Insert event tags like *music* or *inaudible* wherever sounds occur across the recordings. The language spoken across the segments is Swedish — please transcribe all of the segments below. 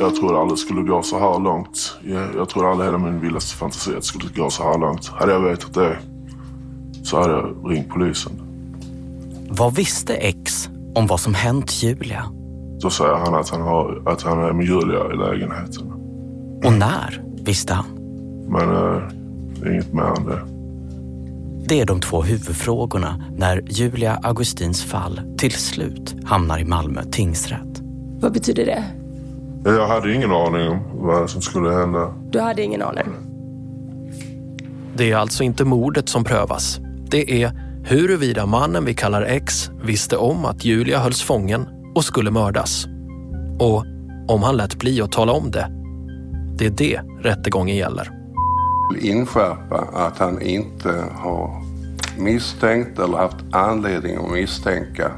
Jag trodde aldrig det skulle gå så här långt. Jag, jag trodde aldrig hela min vildaste fantasi att det skulle gå så här långt. Hade jag vetat det så hade jag ringt polisen. Vad visste X om vad som hänt Julia? Då säger han att han, har, att han är med Julia i lägenheten. Och när visste han? Men eh, inget mer än det. Det är de två huvudfrågorna när Julia Augustins fall till slut hamnar i Malmö tingsrätt. Vad betyder det? Jag hade ingen aning om vad som skulle hända. Du hade ingen aning? Det är alltså inte mordet som prövas. Det är huruvida mannen vi kallar X visste om att Julia hölls fången och skulle mördas. Och om han lät bli att tala om det. Det är det rättegången gäller. Inskärpa att han inte har misstänkt eller haft anledning att misstänka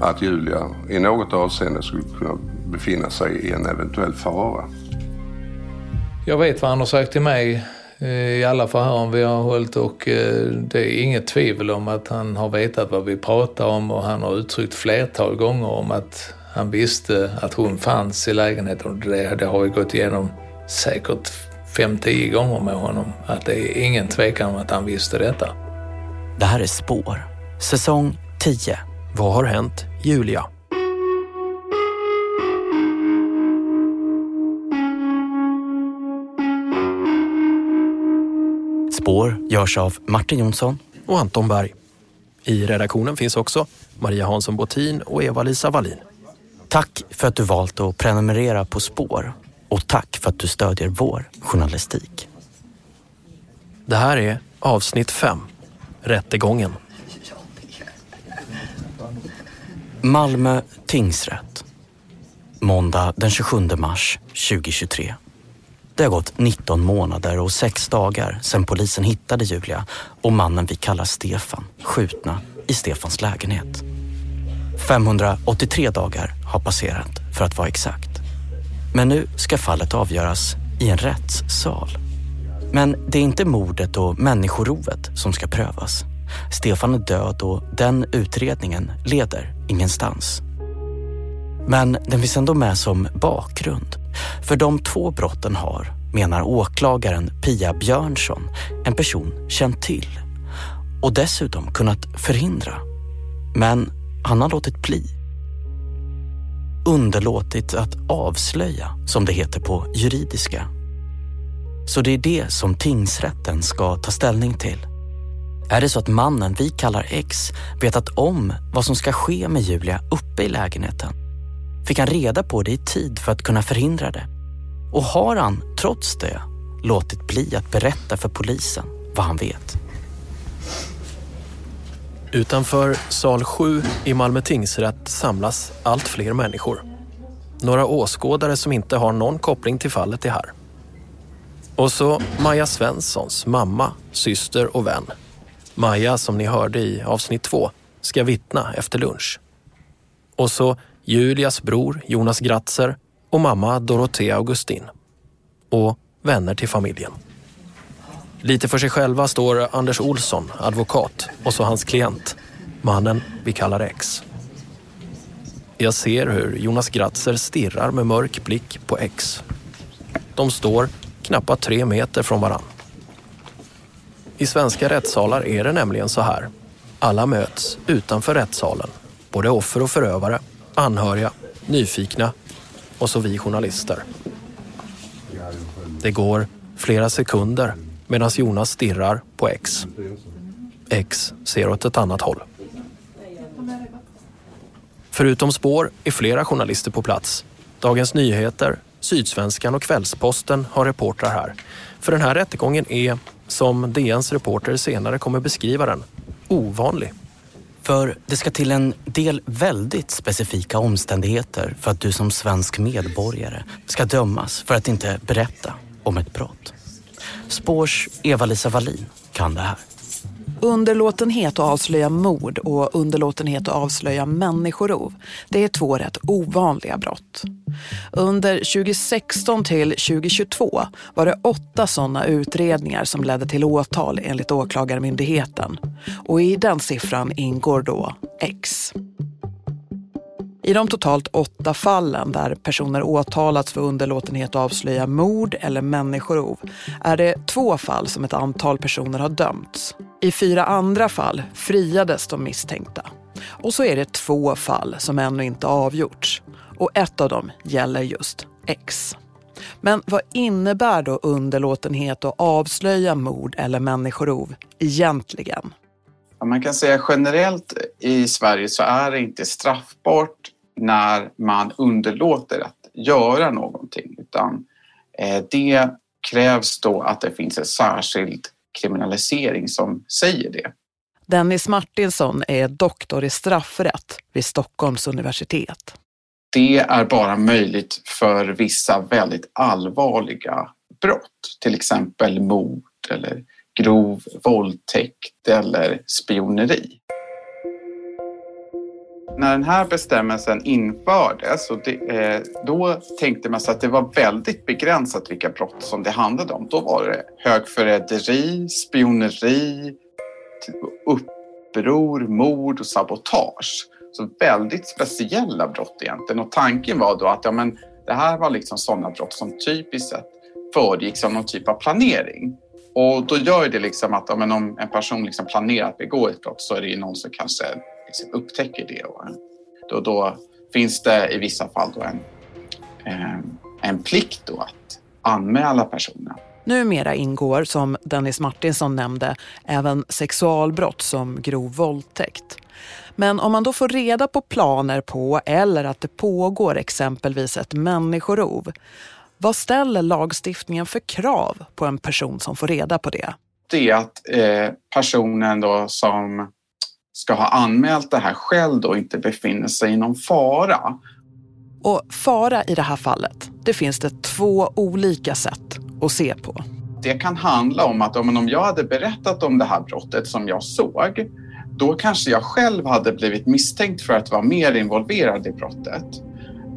att Julia i något avseende skulle kunna befinna sig i en eventuell fara. Jag vet vad han har sagt till mig eh, i alla förhör vi har hållit och eh, det är inget tvivel om att han har vetat vad vi pratar om och han har uttryckt flertal gånger om att han visste att hon fanns i lägenheten. Det, det har vi gått igenom säkert fem, tio gånger med honom. Att det är ingen tvekan om att han visste detta. Det här är Spår, säsong 10. Vad har hänt Julia? Spår görs av Martin Jonsson och Anton Berg. I redaktionen finns också Maria Hansson Botin och Eva-Lisa Wallin. Tack för att du valt att prenumerera på Spår och tack för att du stödjer vår journalistik. Det här är avsnitt 5, Rättegången. Malmö tingsrätt. Måndag den 27 mars 2023. Det har gått 19 månader och 6 dagar sedan polisen hittade Julia och mannen vi kallar Stefan skjutna i Stefans lägenhet. 583 dagar har passerat för att vara exakt. Men nu ska fallet avgöras i en rättssal. Men det är inte mordet och människorovet som ska prövas. Stefan är död och den utredningen leder ingenstans. Men den finns ändå med som bakgrund. För de två brotten har, menar åklagaren Pia Björnsson, en person känt till och dessutom kunnat förhindra. Men han har låtit bli. Underlåtit att avslöja, som det heter på juridiska. Så det är det som tingsrätten ska ta ställning till. Är det så att mannen vi kallar X vetat om vad som ska ske med Julia uppe i lägenheten? Fick han reda på det i tid för att kunna förhindra det? Och har han, trots det, låtit bli att berätta för polisen vad han vet? Utanför sal 7 i Malmö tingsrätt samlas allt fler människor. Några åskådare som inte har någon koppling till fallet är här. Och så Maja Svenssons mamma, syster och vän. Maja, som ni hörde i avsnitt 2, ska vittna efter lunch. Och så Julias bror Jonas Gratzer och mamma Dorothea Augustin. Och vänner till familjen. Lite för sig själva står Anders Olsson, advokat, och så hans klient, mannen vi kallar X. Jag ser hur Jonas Gratzer stirrar med mörk blick på X. De står knappt tre meter från varann. I svenska rättssalar är det nämligen så här. Alla möts utanför rättssalen. Både offer och förövare, anhöriga, nyfikna och så vi journalister. Det går flera sekunder medan Jonas stirrar på X. X ser åt ett annat håll. Förutom spår är flera journalister på plats. Dagens Nyheter, Sydsvenskan och Kvällsposten har reportrar här. För den här rättegången är, som DNs reporter senare kommer beskriva den, ovanlig. För det ska till en del väldigt specifika omständigheter för att du som svensk medborgare ska dömas för att inte berätta om ett brott. Spårs Eva-Lisa Wallin kan det här. Underlåtenhet att avslöja mord och underlåtenhet att avslöja människorov, det är två rätt ovanliga brott. Under 2016 till 2022 var det åtta sådana utredningar som ledde till åtal enligt Åklagarmyndigheten. Och i den siffran ingår då X. I de totalt åtta fallen där personer åtalats för underlåtenhet att avslöja mord eller människorov är det två fall som ett antal personer har dömts. I fyra andra fall friades de misstänkta. Och så är det två fall som ännu inte avgjorts. Och ett av dem gäller just X. Men vad innebär då underlåtenhet att avslöja mord eller människorov egentligen? Man kan säga generellt i Sverige så är det inte straffbart när man underlåter att göra någonting utan eh, det krävs då att det finns en särskild kriminalisering som säger det. Dennis Martinsson är doktor i straffrätt vid Stockholms universitet. Det är bara möjligt för vissa väldigt allvarliga brott, till exempel mord eller grov våldtäkt eller spioneri. När den här bestämmelsen infördes, och det, eh, då tänkte man sig att det var väldigt begränsat vilka brott som det handlade om. Då var det högförräderi, spioneri, uppror, mord och sabotage. Så väldigt speciella brott egentligen. Och tanken var då att ja, men, det här var liksom sådana brott som typiskt sett föregicks av någon typ av planering. Och då gör det liksom att ja, men om en person liksom planerar att begå ett brott så är det ju någon som kanske liksom upptäcker det. Och då, då finns det i vissa fall då en, eh, en plikt då att anmäla personen. Numera ingår, som Dennis Martinsson nämnde, även sexualbrott som grov våldtäkt. Men om man då får reda på planer på eller att det pågår exempelvis ett människorov, vad ställer lagstiftningen för krav på en person som får reda på det? Det är att eh, personen då som ska ha anmält det här själv då inte befinner sig i någon fara. Och fara i det här fallet, det finns det två olika sätt att se på. Det kan handla om att om jag hade berättat om det här brottet som jag såg, då kanske jag själv hade blivit misstänkt för att vara mer involverad i brottet.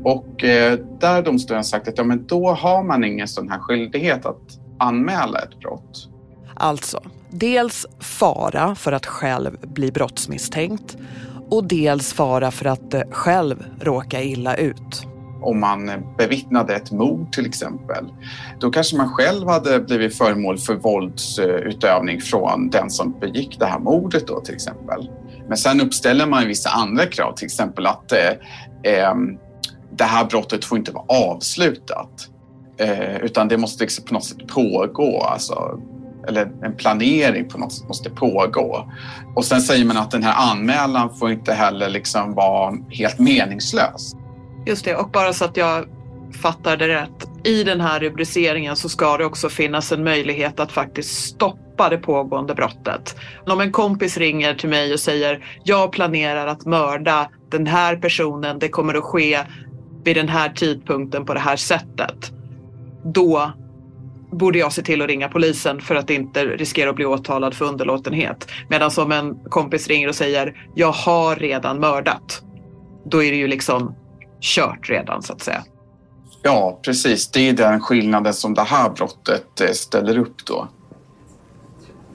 Och eh, där domstolen sagt att ja, men då har man ingen sån här skyldighet att anmäla ett brott. Alltså, dels fara för att själv bli brottsmisstänkt och dels fara för att eh, själv råka illa ut. Om man bevittnade ett mord till exempel, då kanske man själv hade blivit föremål för våldsutövning från den som begick det här mordet då till exempel. Men sen uppställer man vissa andra krav, till exempel att eh, det här brottet får inte vara avslutat. Eh, utan det måste liksom på något sätt pågå. Alltså, eller en planering på något sätt måste pågå. Och sen säger man att den här anmälan får inte heller liksom vara helt meningslös. Just det, och bara så att jag fattar det rätt. I den här rubriceringen så ska det också finnas en möjlighet att faktiskt stoppa det pågående brottet. Om en kompis ringer till mig och säger jag planerar att mörda den här personen, det kommer att ske vid den här tidpunkten på det här sättet. Då borde jag se till att ringa polisen för att inte riskera att bli åtalad för underlåtenhet. Medan som en kompis ringer och säger jag har redan mördat. Då är det ju liksom kört redan så att säga. Ja, precis. Det är den skillnaden som det här brottet eh, ställer upp då.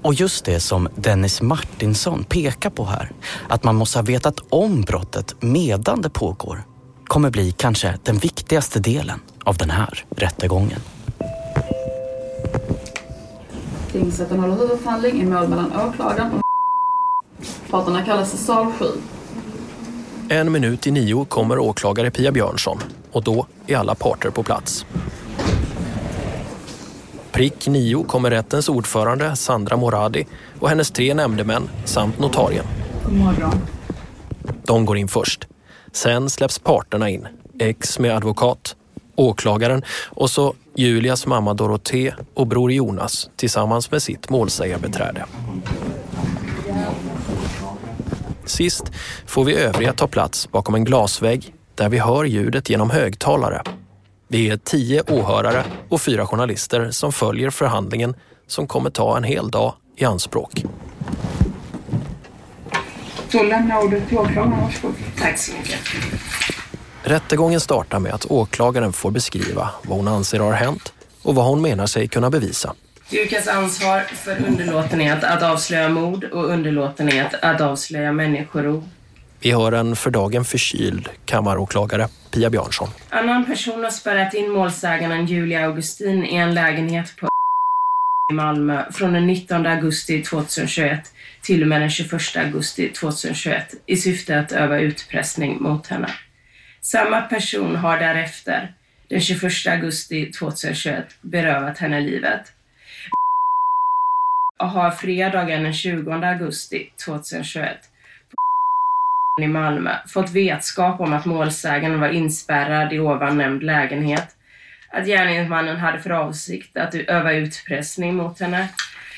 Och just det som Dennis Martinsson pekar på här, att man måste ha vetat om brottet medan det pågår, kommer bli kanske den viktigaste delen av den här rättegången. Tingsrätten håller huvudförhandling i mål mellan åklagaren och Parterna kallas till sal 7. En minut i nio kommer åklagare Pia Björnsson och då är alla parter på plats. Prick nio kommer rättens ordförande Sandra Moradi och hennes tre nämndemän samt notarien. God morgon. De går in först. Sen släpps parterna in. Ex med advokat, åklagaren och så Julias mamma Dorothée och bror Jonas tillsammans med sitt målsägarbeträde. Sist får vi övriga ta plats bakom en glasvägg där vi hör ljudet genom högtalare. Det är tio åhörare och fyra journalister som följer förhandlingen som kommer ta en hel dag i anspråk. Då lämnar ordet till åklagaren. Varsågod. Tack så mycket. Rättegången startar med att åklagaren får beskriva vad hon anser har hänt och vad hon menar sig kunna bevisa. Det yrkas ansvar för underlåtenhet att avslöja mord och underlåtenhet att avslöja människorov. Vi hör en för dagen förkyld kammaråklagare Pia Björnsson. Annan person har spärrat in målsäganden Julia Augustin i en lägenhet på i Malmö från den 19 augusti 2021 till och med den 21 augusti 2021 i syfte att öva utpressning mot henne. Samma person har därefter, den 21 augusti 2021, berövat henne livet. Och har fredagen den 20 augusti 2021 i Malmö fått vetskap om att målsäganden var inspärrad i ovan nämnd lägenhet, att gärningsmannen hade för avsikt att öva utpressning mot henne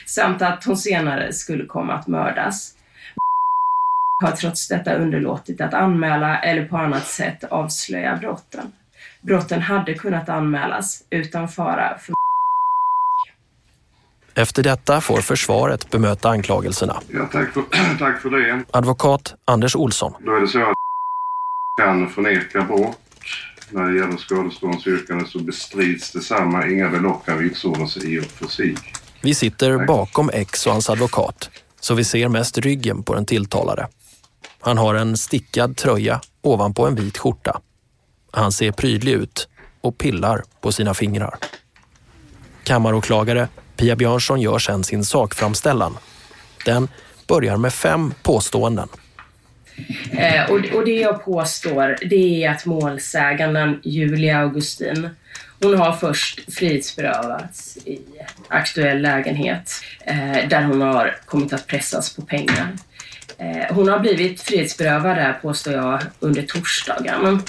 samt att hon senare skulle komma att mördas har trots detta underlåtit att anmäla eller på annat sätt avslöja brotten. Brotten hade kunnat anmälas utan fara för Efter detta får försvaret bemöta anklagelserna. Ja, tack, för, *clears throat* tack för det. Advokat Anders Olsson. Då är det så att kan förneka brott. När det gäller skadeståndsyrkande så bestrids detsamma. Inga belopp kan vitsordas i och för sig. Vi sitter bakom X och hans advokat, så vi ser mest ryggen på den tilltalade. Han har en stickad tröja ovanpå en vit skjorta. Han ser prydlig ut och pillar på sina fingrar. Kammaråklagare Pia Björnsson gör sedan sin sakframställan. Den börjar med fem påståenden. Eh, och, och det jag påstår det är att målsäganden Julia Augustin hon har först frihetsberövats i aktuell lägenhet eh, där hon har kommit att pressas på pengar. Eh, hon har blivit frihetsberövad där, påstår jag, under torsdagen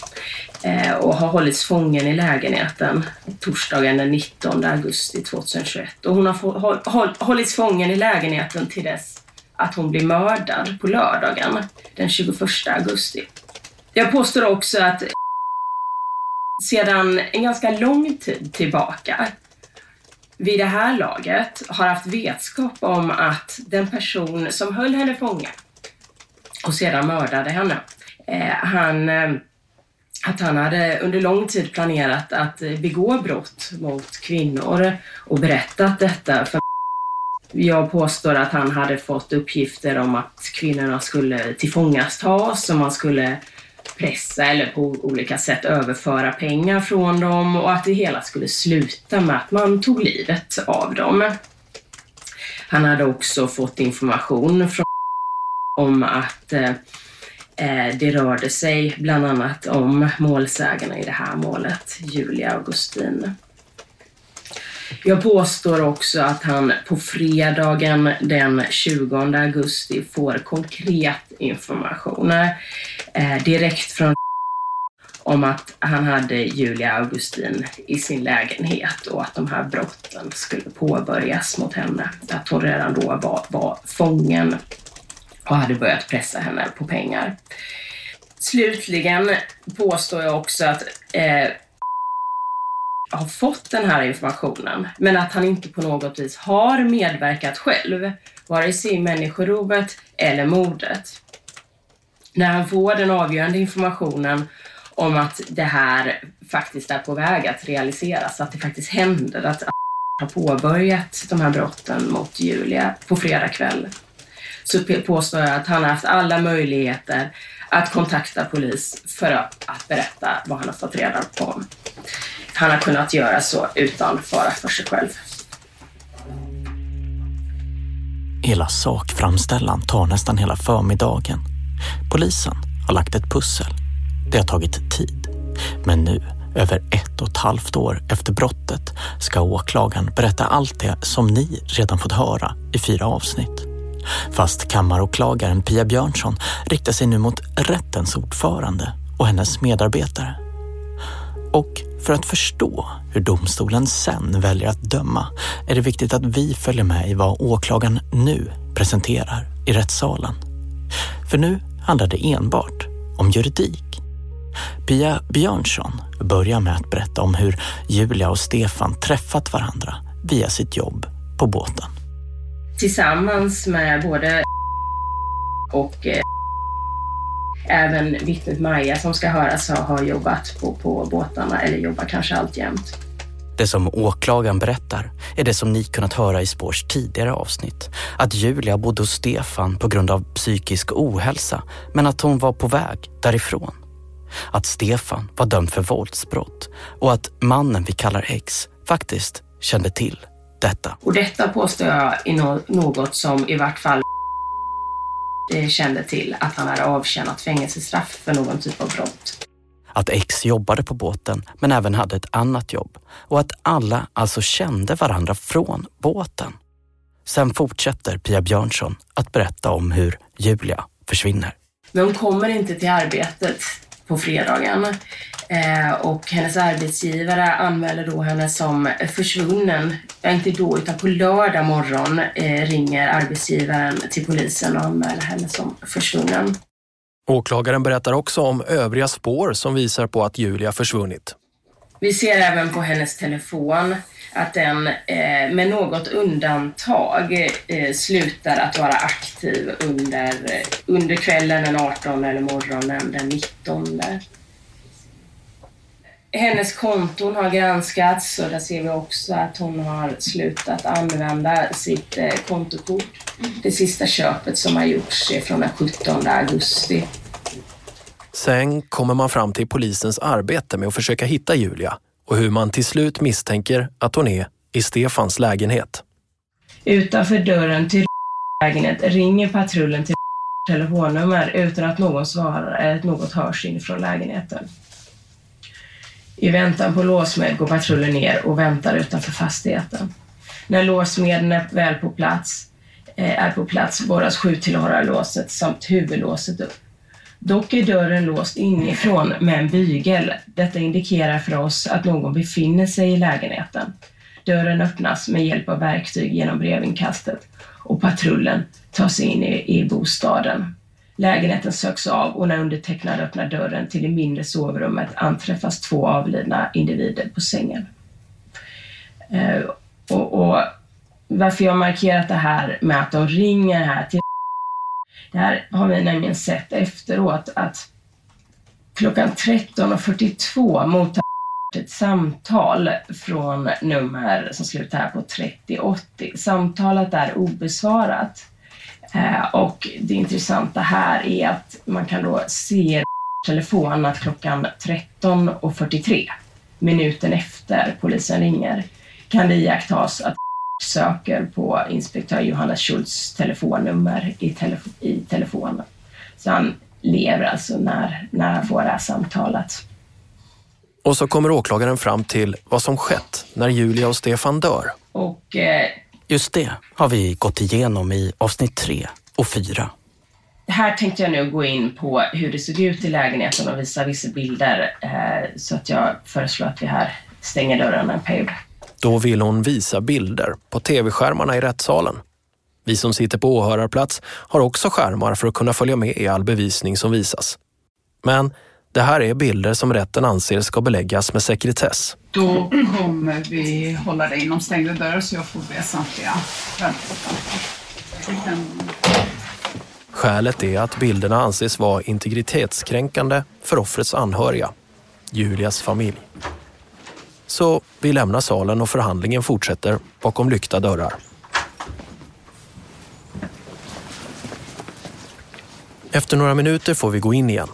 eh, och har hållits fången i lägenheten torsdagen den 19 augusti 2021. Och hon har hållits fången i lägenheten till dess att hon blir mördad på lördagen den 21 augusti. Jag påstår också att sedan en ganska lång tid tillbaka vid det här laget har haft vetskap om att den person som höll henne fången och sedan mördade henne, eh, han, eh, att han hade under lång tid planerat att eh, begå brott mot kvinnor och berättat detta för jag påstår att han hade fått uppgifter om att kvinnorna skulle tillfångatas och man skulle pressa eller på olika sätt överföra pengar från dem och att det hela skulle sluta med att man tog livet av dem. Han hade också fått information från om att eh, eh, det rörde sig bland annat om målsägarna i det här målet, Julia Augustin. Jag påstår också att han på fredagen den 20 augusti får konkret information eh, direkt från om att han hade Julia Augustin i sin lägenhet och att de här brotten skulle påbörjas mot henne. Att hon redan då var, var fången och hade börjat pressa henne på pengar. Slutligen påstår jag också att eh, har fått den här informationen, men att han inte på något vis har medverkat själv, vare sig i människorovet eller mordet. När han får den avgörande informationen om att det här faktiskt är på väg att realiseras, att det faktiskt händer, att har påbörjat de här brotten mot Julia på fredag kväll, så påstår jag att han har haft alla möjligheter att kontakta polis för att berätta vad han har fått reda på. Han har kunnat göra så utan fara för sig själv. Hela sakframställan tar nästan hela förmiddagen. Polisen har lagt ett pussel. Det har tagit tid. Men nu, över ett och ett halvt år efter brottet, ska åklagaren berätta allt det som ni redan fått höra i fyra avsnitt. Fast kammaråklagaren Pia Björnsson riktar sig nu mot rättens ordförande och hennes medarbetare. Och för att förstå hur domstolen sen väljer att döma är det viktigt att vi följer med i vad åklagaren nu presenterar i rättssalen. För nu handlar det enbart om juridik. Pia Björnsson börjar med att berätta om hur Julia och Stefan träffat varandra via sitt jobb på båten. Tillsammans med både och eh, även vittnet Maja som ska höras har, har jobbat på, på båtarna, eller jobbar kanske alltjämt. Det som åklagaren berättar är det som ni kunnat höra i Spårs tidigare avsnitt. Att Julia bodde hos Stefan på grund av psykisk ohälsa men att hon var på väg därifrån. Att Stefan var dömd för våldsbrott och att mannen vi kallar X faktiskt kände till detta. Och detta påstår jag är något som i vart fall kände till att han hade avtjänat fängelsestraff för någon typ av brott. Att X jobbade på båten men även hade ett annat jobb och att alla alltså kände varandra från båten. Sen fortsätter Pia Björnsson att berätta om hur Julia försvinner. Men hon kommer inte till arbetet på fredagen eh, och hennes arbetsgivare anmäler då henne som försvunnen. Inte då, utan på lördag morgon eh, ringer arbetsgivaren till polisen och anmäler henne som försvunnen. Åklagaren berättar också om övriga spår som visar på att Julia försvunnit. Vi ser även på hennes telefon att den eh, med något undantag eh, slutar att vara aktiv under, eh, under kvällen den 18 eller morgonen den 19. Hennes konton har granskats och där ser vi också att hon har slutat använda sitt eh, kontokort. Det sista köpet som har gjorts är från den 17 augusti. Sen kommer man fram till polisens arbete med att försöka hitta Julia och hur man till slut misstänker att hon är i Stefans lägenhet. Utanför dörren till lägenhet ringer patrullen till telefonnummer utan att någon svarar eller att något hörs inifrån lägenheten. I väntan på låsmed går patrullen ner och väntar utanför fastigheten. När låsmeden är väl på plats, eh, är på plats borras skjutillhörarlåset samt huvudlåset upp. Dock är dörren låst inifrån med en bygel. Detta indikerar för oss att någon befinner sig i lägenheten. Dörren öppnas med hjälp av verktyg genom brevinkastet och patrullen tar sig in i, i bostaden. Lägenheten söks av och när undertecknad öppnar dörren till det mindre sovrummet anträffas två avlidna individer på sängen. Eh, och, och varför jag markerat det här med att de ringer här till det här har vi nämligen sett efteråt att klockan 13.42 mottar ett samtal från nummer som slutar här på 3080. Samtalet är obesvarat. Eh, och det intressanta här är att man kan då se telefon att klockan 13.43, minuten efter polisen ringer, kan det iakttas att söker på inspektör Johannes Schultz telefonnummer i, telefo i telefonen. Så han lever alltså när, när han får det här samtalet. Och så kommer åklagaren fram till vad som skett när Julia och Stefan dör. Och, eh, Just det har vi gått igenom i avsnitt tre och fyra. Här tänkte jag nu gå in på hur det såg ut i lägenheten och visa vissa bilder. Eh, så att jag föreslår att vi här stänger dörren en period. Då vill hon visa bilder på tv-skärmarna i rättssalen. Vi som sitter på åhörarplats har också skärmar för att kunna följa med i all bevisning som visas. Men det här är bilder som rätten anser ska beläggas med sekretess. Då kommer vi hålla det inom stängda dörrar så jag får be samtliga Skälet är att bilderna anses vara integritetskränkande för offrets anhöriga, Julias familj. Så vi lämnar salen och förhandlingen fortsätter bakom lyckta dörrar. Efter några minuter får vi gå in igen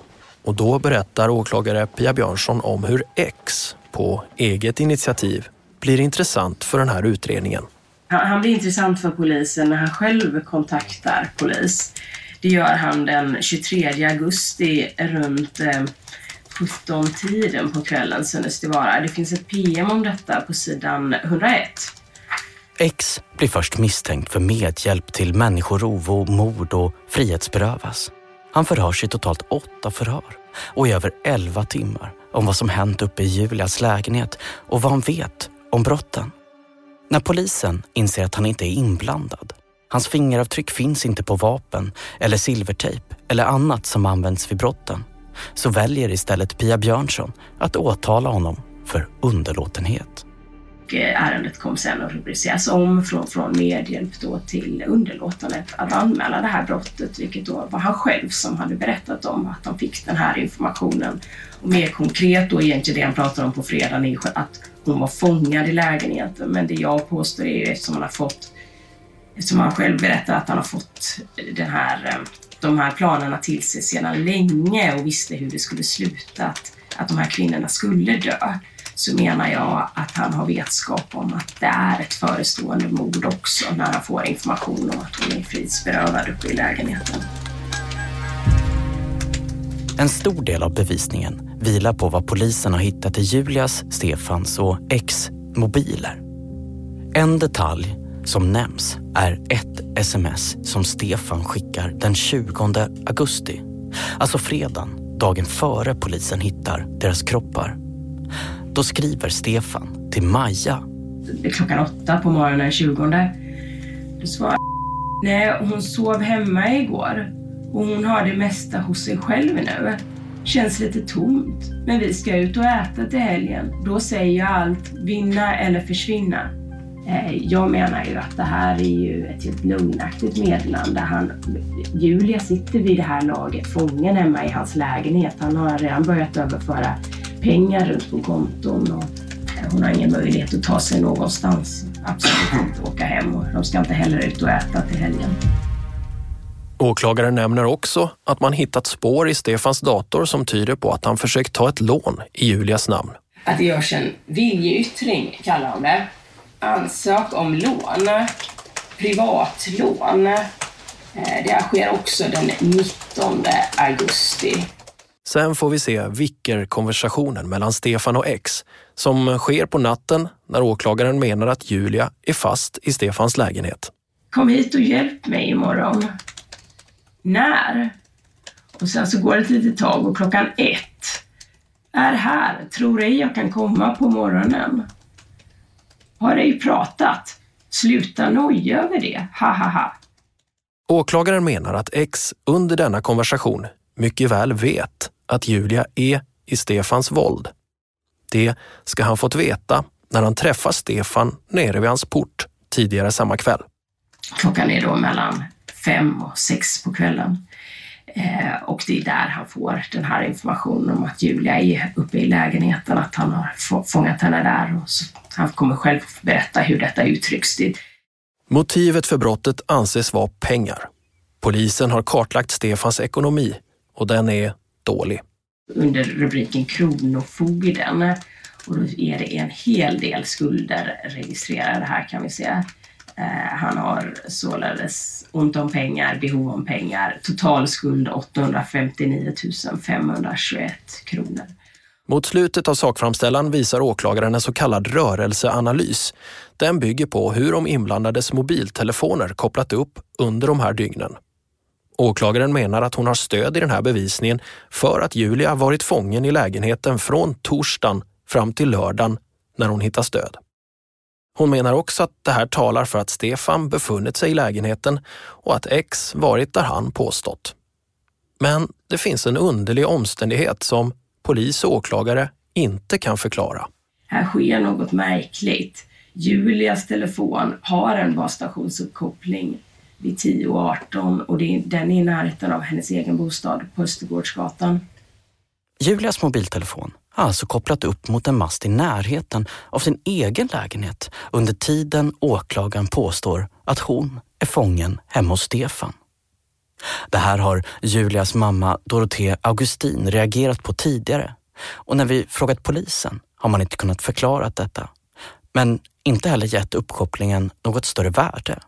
och då berättar åklagare Pia Björnsson om hur X på eget initiativ blir intressant för den här utredningen. Han blir intressant för polisen när han själv kontaktar polis. Det gör han den 23 augusti runt eh, 17-tiden på kvällen synes det vara. Det finns ett PM om detta på sidan 101. X blir först misstänkt för medhjälp till människorov och mord och frihetsberövas. Han förhörs i totalt åtta förhör och i över elva timmar om vad som hänt uppe i Julias lägenhet och vad han vet om brotten. När polisen inser att han inte är inblandad, hans fingeravtryck finns inte på vapen eller silvertejp eller annat som används vid brotten, så väljer istället Pia Björnsson att åtala honom för underlåtenhet. och eh, ärendet kom sen att rubriceras om från, från medhjälp då till underlåtenhet att anmäla det här brottet, vilket då var han själv som hade berättat om att han fick den här informationen. Och mer konkret då egentligen det han pratar om på fredagen är att hon var fångad i lägenheten. Men det jag påstår är ju eftersom han har fått, eftersom han själv berättar att han har fått den här, eh, de här planerna till sig sedan länge och visste hur det skulle sluta, att, att de här kvinnorna skulle dö så menar jag att han har vetskap om att det är ett förestående mord också när han får information om att hon är frihetsberövad uppe i lägenheten. En stor del av bevisningen vilar på vad polisen har hittat i Julias, Stefans och X mobiler. En detalj som nämns är ett sms som Stefan skickar den 20 augusti. Alltså fredagen, dagen före polisen hittar deras kroppar. Då skriver Stefan till Maja. Klockan åtta på morgonen den 20. Då svarar Nej, hon sov hemma igår och hon har det mesta hos sig själv nu. Känns lite tomt, men vi ska ut och äta till helgen. Då säger jag allt, vinna eller försvinna. Eh, jag menar ju att det här är ju ett helt lögnaktigt meddelande. Han, Julia sitter vid det här laget fången hemma i hans lägenhet. Han har redan börjat överföra pengar runt på konton och hon har ingen möjlighet att ta sig någonstans. Absolut inte åka hem och de ska inte heller ut och äta till helgen. Åklagaren nämner också att man hittat spår i Stefans dator som tyder på att han försökt ta ett lån i Julias namn. Att det görs en viljeyttring, kallar de det. Ansök om lån, privatlån. Eh, det sker också den 19 augusti. Sen får vi se Vicker-konversationen mellan Stefan och X som sker på natten när åklagaren menar att Julia är fast i Stefans lägenhet. Kom hit och hjälp mig imorgon. När? Och sen så går det ett litet tag och klockan ett. Är här. Tror ej jag kan komma på morgonen. Har ej pratat. Sluta noja över det. Ha ha ha. Åklagaren menar att X under denna konversation mycket väl vet att Julia är i Stefans våld. Det ska han fått veta när han träffar Stefan nere vid hans port tidigare samma kväll. Klockan är då mellan fem och sex på kvällen. Eh, och det är där han får den här informationen om att Julia är uppe i lägenheten, att han har fångat henne där. Och så, han kommer själv berätta hur detta uttrycks. Motivet för brottet anses vara pengar. Polisen har kartlagt Stefans ekonomi och den är dålig. Under rubriken Kronofogden och då är det en hel del skulder registrerade här kan vi se. Eh, han har således ont om pengar, behov om pengar. Totalskuld 859 521 kronor. Mot slutet av sakframställan visar åklagaren en så kallad rörelseanalys. Den bygger på hur de inblandades mobiltelefoner kopplat upp under de här dygnen. Åklagaren menar att hon har stöd i den här bevisningen för att Julia varit fången i lägenheten från torsdagen fram till lördagen när hon hittas död. Hon menar också att det här talar för att Stefan befunnit sig i lägenheten och att X varit där han påstått. Men det finns en underlig omständighet som polis och åklagare inte kan förklara. Här sker något märkligt. Julias telefon har en basstationsuppkoppling vid 10 och 18 och det, den är i närheten av hennes egen bostad på Östergårdsgatan. Julias mobiltelefon har alltså kopplat upp mot en mast i närheten av sin egen lägenhet under tiden åklagaren påstår att hon är fången hemma hos Stefan. Det här har Julias mamma Dorothée Augustin reagerat på tidigare och när vi frågat polisen har man inte kunnat förklara detta. Men inte heller gett uppkopplingen något större värde.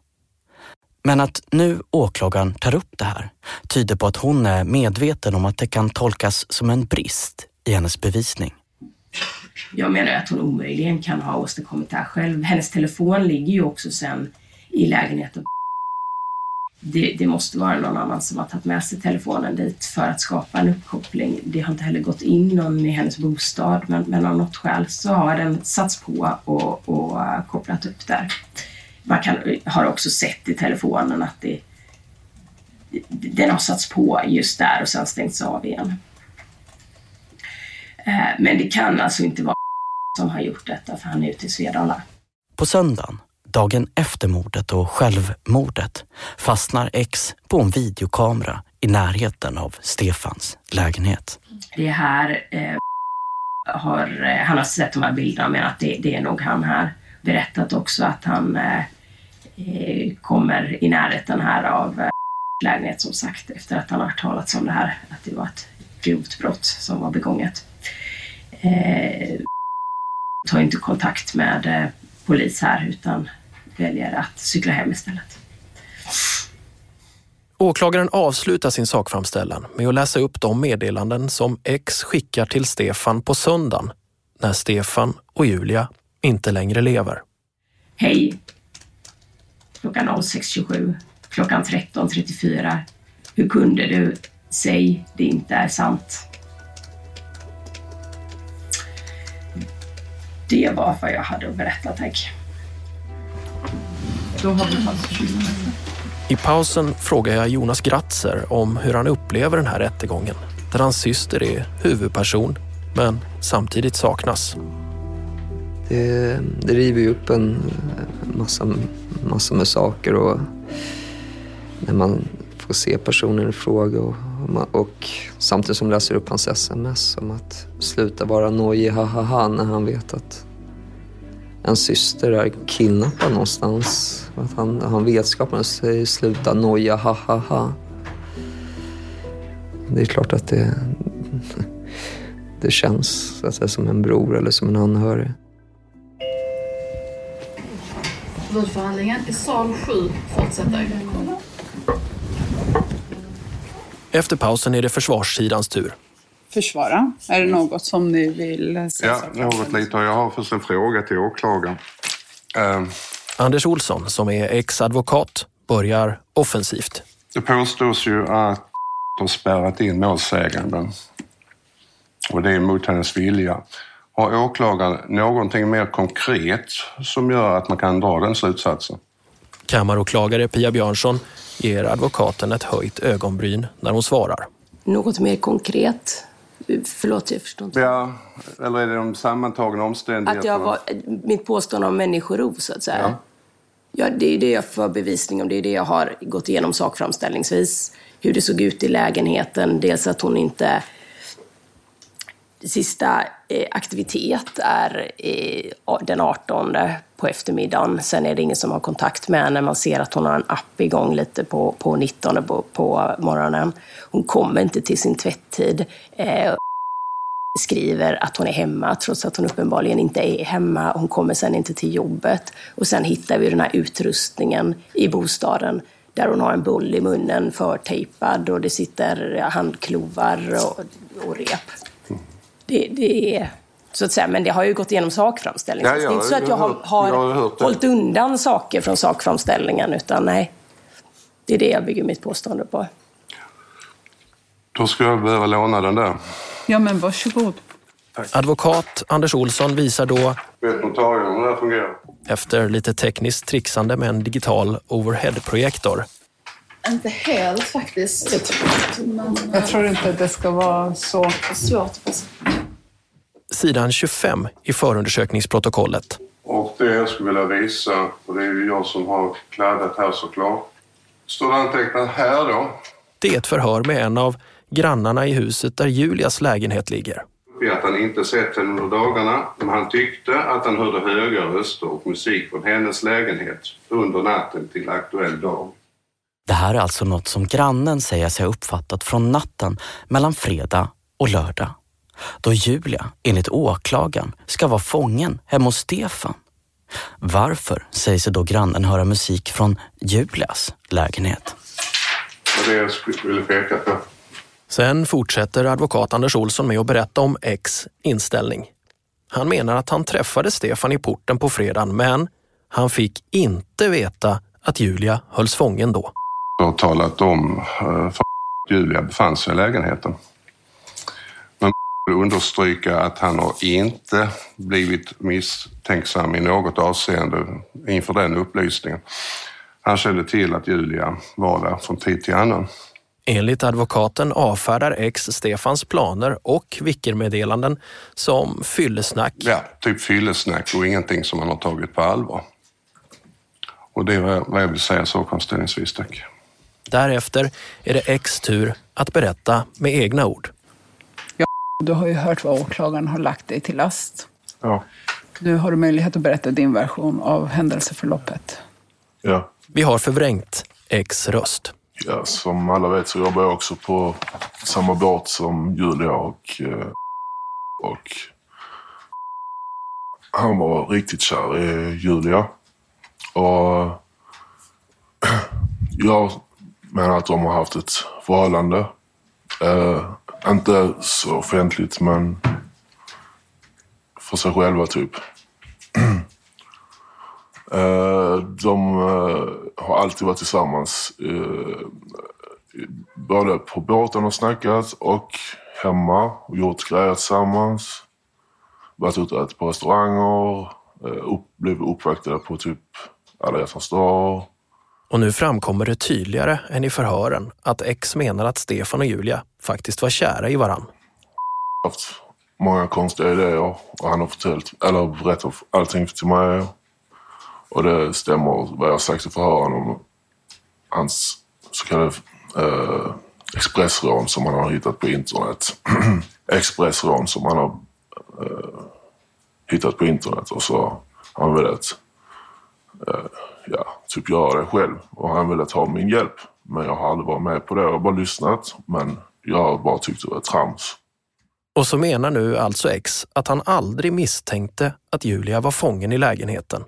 Men att nu åklagaren tar upp det här tyder på att hon är medveten om att det kan tolkas som en brist i hennes bevisning. Jag menar att hon omöjligen kan ha åstadkommit det här själv. Hennes telefon ligger ju också sen i lägenheten. Det, det, måste vara någon annan som har tagit med sig telefonen dit för att skapa en uppkoppling. Det har inte heller gått in någon i hennes bostad men, men av något skäl så har den satts på och, och kopplat upp där. Man kan, har också sett i telefonen att det, den har satts på just där och sen stängts av igen. Eh, men det kan alltså inte vara *laughs* som har gjort detta, för han är ute i Svedala. På söndagen, dagen efter mordet och självmordet, fastnar X på en videokamera i närheten av Stefans lägenhet. Det är här eh, *laughs* har, eh, han har sett de här bilderna och menat att det, det är nog han här. Berättat också att han eh, eh kommer i närheten här av eh, *laughs* lägenhet som sagt efter att han har hört talats om det här, att det var ett grovt brott som var begånget. Eh, tar inte kontakt med eh, polis här utan väljer att cykla hem istället. Åklagaren avslutar sin sakframställan med att läsa upp de meddelanden som X skickar till Stefan på söndagen när Stefan och Julia inte längre lever. Hej! Klockan 06.27, klockan 13.34. Hur kunde du? Säg det inte är sant. Det var vad jag hade att berätta, tack. Då har vi I pausen frågar jag Jonas Gratzer om hur han upplever den här rättegången där hans syster är huvudperson men samtidigt saknas. Det, det river ju upp en massa, massa med saker och när man får se personen i fråga och, och samtidigt som läser upp hans sms om att sluta vara nojig, ha när han vet att en syster är kidnappad någonstans. Att han har vetskap om att säger sluta noja, ha ha ha. Det är klart att det, det känns så att säga, som en bror eller som en anhörig. Huvudförhandlingen i sal 7 fortsätter. Efter pausen är det försvarssidans tur. Försvara, är det något som ni vill säga? Ja, något lite. Jag har först en fråga till åklagaren. Um, Anders Olsson, som är ex-advokat, börjar offensivt. Det påstås ju att *laughs* de spärrat in målsäganden och det är mot hennes vilja. Har åklagaren någonting mer konkret som gör att man kan dra den slutsatsen? Kammaråklagare Pia Björnsson ger advokaten ett höjt ögonbryn när hon svarar. Något mer konkret? Förlåt, jag förstår inte. Ja, eller är det de sammantagna omständigheterna? Att jag var, mitt påstående om människorov, så att säga. Ja. ja, det är det jag får bevisning om. Det är det jag har gått igenom sakframställningsvis. Hur det såg ut i lägenheten. Dels att hon inte sista eh, aktivitet är eh, den 18 på eftermiddagen. Sen är det ingen som har kontakt med henne. Man ser att hon har en app igång lite på, på 19 på, på morgonen. Hon kommer inte till sin tvätttid. Eh, skriver att hon är hemma trots att hon uppenbarligen inte är hemma. Hon kommer sen inte till jobbet. Och sen hittar vi den här utrustningen i bostaden där hon har en bull i munnen förtejpad och det sitter handklovar och, och rep det, det är så att säga, men det har ju gått igenom sakframställningen. Ja, ja, det är inte så att jag har, har, jag har hållit undan saker från sakframställningen, utan nej. Det är det jag bygger mitt påstående på. Då skulle jag behöva låna den där. Ja, men varsågod. Tack. Advokat Anders Olsson visar då... Vet notarien hur det här fungerar? Efter lite tekniskt trixande med en digital overhead-projektor. Inte helt faktiskt. Jag tror inte att det ska vara så svårt sidan 25 i förundersökningsprotokollet. Och det jag skulle vilja visa, och det är ju jag som har kladdat här såklart. Står det antecknat här då? Det är ett förhör med en av grannarna i huset där Julias lägenhet ligger. Att han inte sett henne under dagarna, men han tyckte att han hörde höga röster och musik från hennes lägenhet under natten till aktuell dag. Det här är alltså något som grannen säger sig ha uppfattat från natten mellan fredag och lördag då Julia, enligt åklagaren, ska vara fången hemma hos Stefan. Varför säger sig då grannen höra musik från Julias lägenhet? Det jag skulle peka på. Sen fortsätter advokat Anders Olsson med att berätta om X inställning. Han menar att han träffade Stefan i porten på fredagen, men han fick inte veta att Julia hölls fången då. Jag har talat om eh, för Julia befann sig i lägenheten understryka att han har inte blivit misstänksam i något avseende inför den upplysningen. Han kände till att Julia var där från tid till annan. Enligt advokaten avfärdar ex Stefans planer och vickermeddelanden som fyllesnack. Ja, typ fyllesnack och ingenting som man har tagit på allvar. Och det är vad jag vill säga så konställningsvis, tack. Därefter är det ex tur att berätta med egna ord. Du har ju hört vad åklagaren har lagt dig till last. Ja. Nu har du möjlighet att berätta din version av händelseförloppet. Ja. Vi har förvrängt ex röst. ja, som alla vet så jobbar jag också på samma båt som Julia och, eh, och han var riktigt kär i Julia. Och *clears throat* jag menar att de har haft ett förhållande. Inte så offentligt men för sig själva typ. *clears throat* Eh, de eh, har alltid varit tillsammans. Eh, både på båten och snackat och hemma och gjort grejer tillsammans. Varit ute och ätit på restauranger. Upp, blivit uppvaktade på typ alla hjärtans dag. Och nu framkommer det tydligare än i förhören att X menar att Stefan och Julia faktiskt var kära i varann. haft många konstiga idéer och han har förtält, eller berättat allting till mig. Och det stämmer vad jag har sagt i förhören om hans så kallade eh, expressrån som han har hittat på internet. *clears throat* expressrån som han har eh, hittat på internet och så har han velat ja, typ göra det själv och han ville ta min hjälp. Men jag har aldrig varit med på det. Jag har bara lyssnat men jag har bara tyckt det var trams. Och så menar nu alltså ex att han aldrig misstänkte att Julia var fången i lägenheten.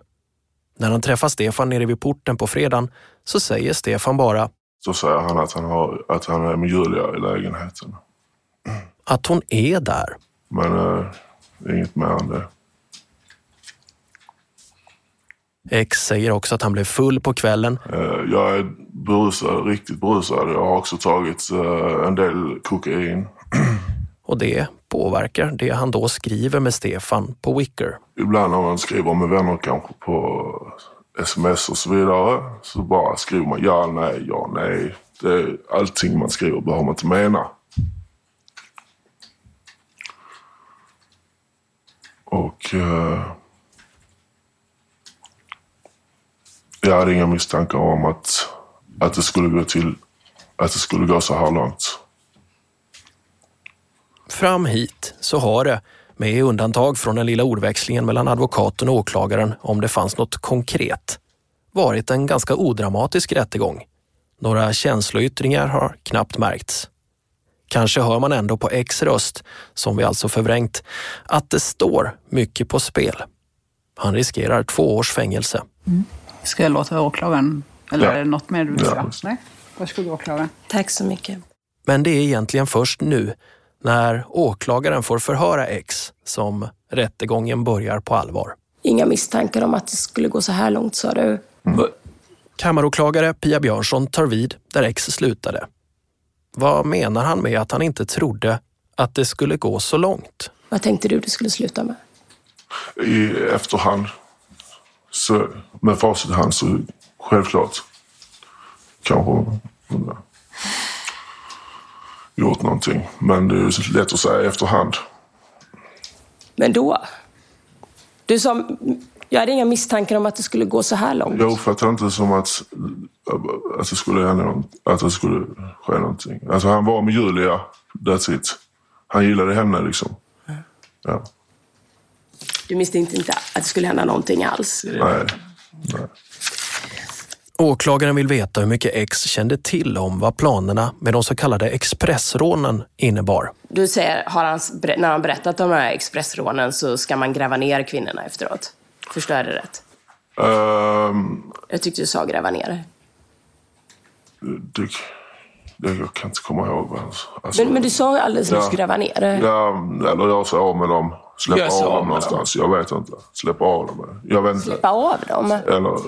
När han träffar Stefan nere vid porten på fredagen så säger Stefan bara Så säger han att han, har, att han är med Julia i lägenheten. att hon är där. Men eh, inget mer än det. Ex säger också att han blev full på kvällen Eh, jag är berusad, riktigt berusad. Jag har också tagit eh, en del kokain. *clears throat* och det påverkar det han då skriver med Stefan på Wicker. Ibland när man skriver med vänner kanske på sms och så vidare så bara skriver man ja, nej, ja, nej. Det är allting man skriver behöver man inte mena. Och eh, jag hade inga misstankar om att, att det skulle gå till att det skulle gå så här långt. Fram hit så har det, med undantag från den lilla ordväxlingen mellan advokaten och åklagaren om det fanns något konkret, varit en ganska odramatisk rättegång. Några känsloyttringar har knappt märkts. Kanske hör man ändå på ex röst, som vi alltså förvrängt, att det står mycket på spel. Han riskerar två års fängelse. Ska jag låta åklagaren? Eller Ja. är det något mer du vill Ja, säga? visst. Nej? Varsågod åklagaren. Tack så mycket. Men det är egentligen först nu, när åklagaren får förhöra ex, som rättegången börjar på allvar. Inga misstankar om att det skulle gå så här långt, sa du? Kammaråklagare Pia Björnsson tar vid där ex slutade. Vad menar han med att han inte trodde att det skulle gå så långt? Vad tänkte du det skulle sluta med? i efterhand. Så med facit i hand så självklart kanske hon gjort någonting. Men det är lätt att säga efterhand. Men då? Du sa, jag hade inga misstankar om att det skulle gå så här långt. Jag uppfattar inte som att, att det skulle hända att det skulle ske någonting. Alltså han var med Julia, that's it. Han gillade henne liksom. Ja, Du misstänkte inte att det skulle hända någonting alls? nej. Åklagaren vill veta hur mycket ex kände till om vad planerna med de så kallade expressrånen innebar. Du säger, har han, när han berättat om de här expressrånen så ska man gräva ner kvinnorna efteråt? Förstår jag det rätt? Ehm, Jag tyckte du sa gräva ner. det, det, jag kan inte komma ihåg. Alltså, Men, men du sa ju alldeles nyss gräva ner. Ja, eller göra sig av med dem. Släppa av av dem någonstans. Jag vet inte. Släppa av dem. Jag vet inte. Släppa av dem. Eller,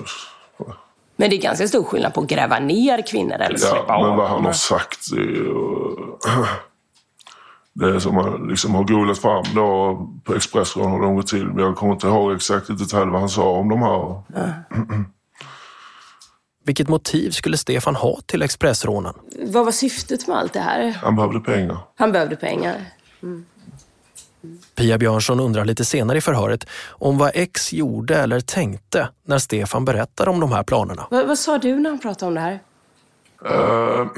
Men det är ganska stor skillnad på att gräva ner kvinnor eller släppa ja, men av vad han dem. har sagt är ju... Det är som man liksom har googlat fram då på Expressrån hur de går till. Men jag kommer inte ihåg exakt i detalj vad han sa om de här. Vilket motiv skulle Stefan ha till Expressrånen? Vad var syftet med allt det här? Han behövde pengar. Han behövde pengar. Pia Björnsson undrar lite senare i förhöret om vad X gjorde eller tänkte när Stefan berättade om de här planerna. Vad, vad sa du när han pratade om det här? Uh, *clears throat*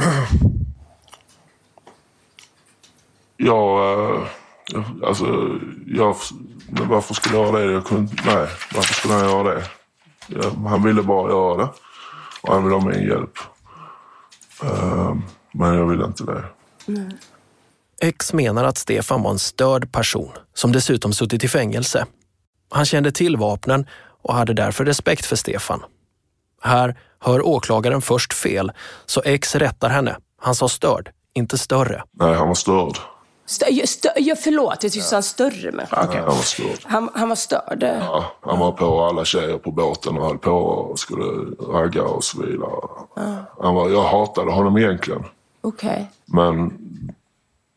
ja, uh, alltså, jag, varför skulle jag göra det? Jag kunde, nej, varför skulle han göra det? Ja, han ville bara göra det och han ville ha min hjälp. Uh, men jag ville inte det. Nej. X menar att Stefan var en störd person som dessutom suttit i fängelse. Han kände till vapnen och hade därför respekt för Stefan. Här hör åklagaren först fel, så X rättar henne. Han sa störd, inte större. Nej, han var störd. Stö, stö, ja, förlåt, jag tyckte han större. Men, okay. Han var störd. Han, han var störd? Ja, han var på alla tjejer på båten och höll på och skulle ragga och så vidare. Ja. Han var, jag hatade honom egentligen. Okej. Okay. Men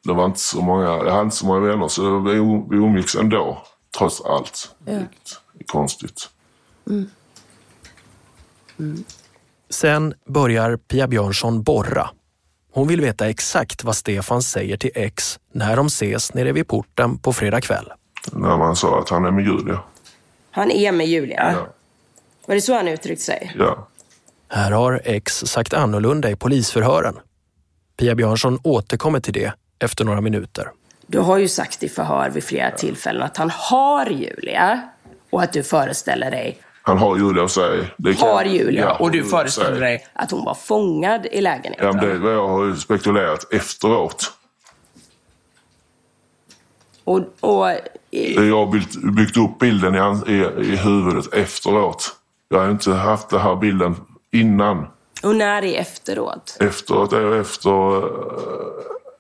det var inte så många, jag hade inte så många vänner så vi, vi umgicks ändå. Trots allt. Ja. Det är konstigt. Mm. Mm. Sen börjar Pia Björnsson borra. Hon vill veta exakt vad Stefan säger till X när de ses nere vid porten på fredag kväll. När man sa att han är med Julia. Han är med Julia? Ja. Var det så han uttryckte sig? Ja. Här har X sagt annorlunda i polisförhören. Pia Björnsson återkommer till det efter några minuter. Du har ju sagt i förhör vid flera tillfällen att han har Julia och att du föreställer dig han har Julia hos sig. har Julia ja, och du föreställer dig att hon var fångad i lägenheten? Ja, men det är vad jag har spekulerat efteråt. Och, och, jag har byggt, byggt upp bilden i, i, i huvudet efteråt. Jag har inte haft den här bilden innan. Och när är efteråt? Efteråt är efter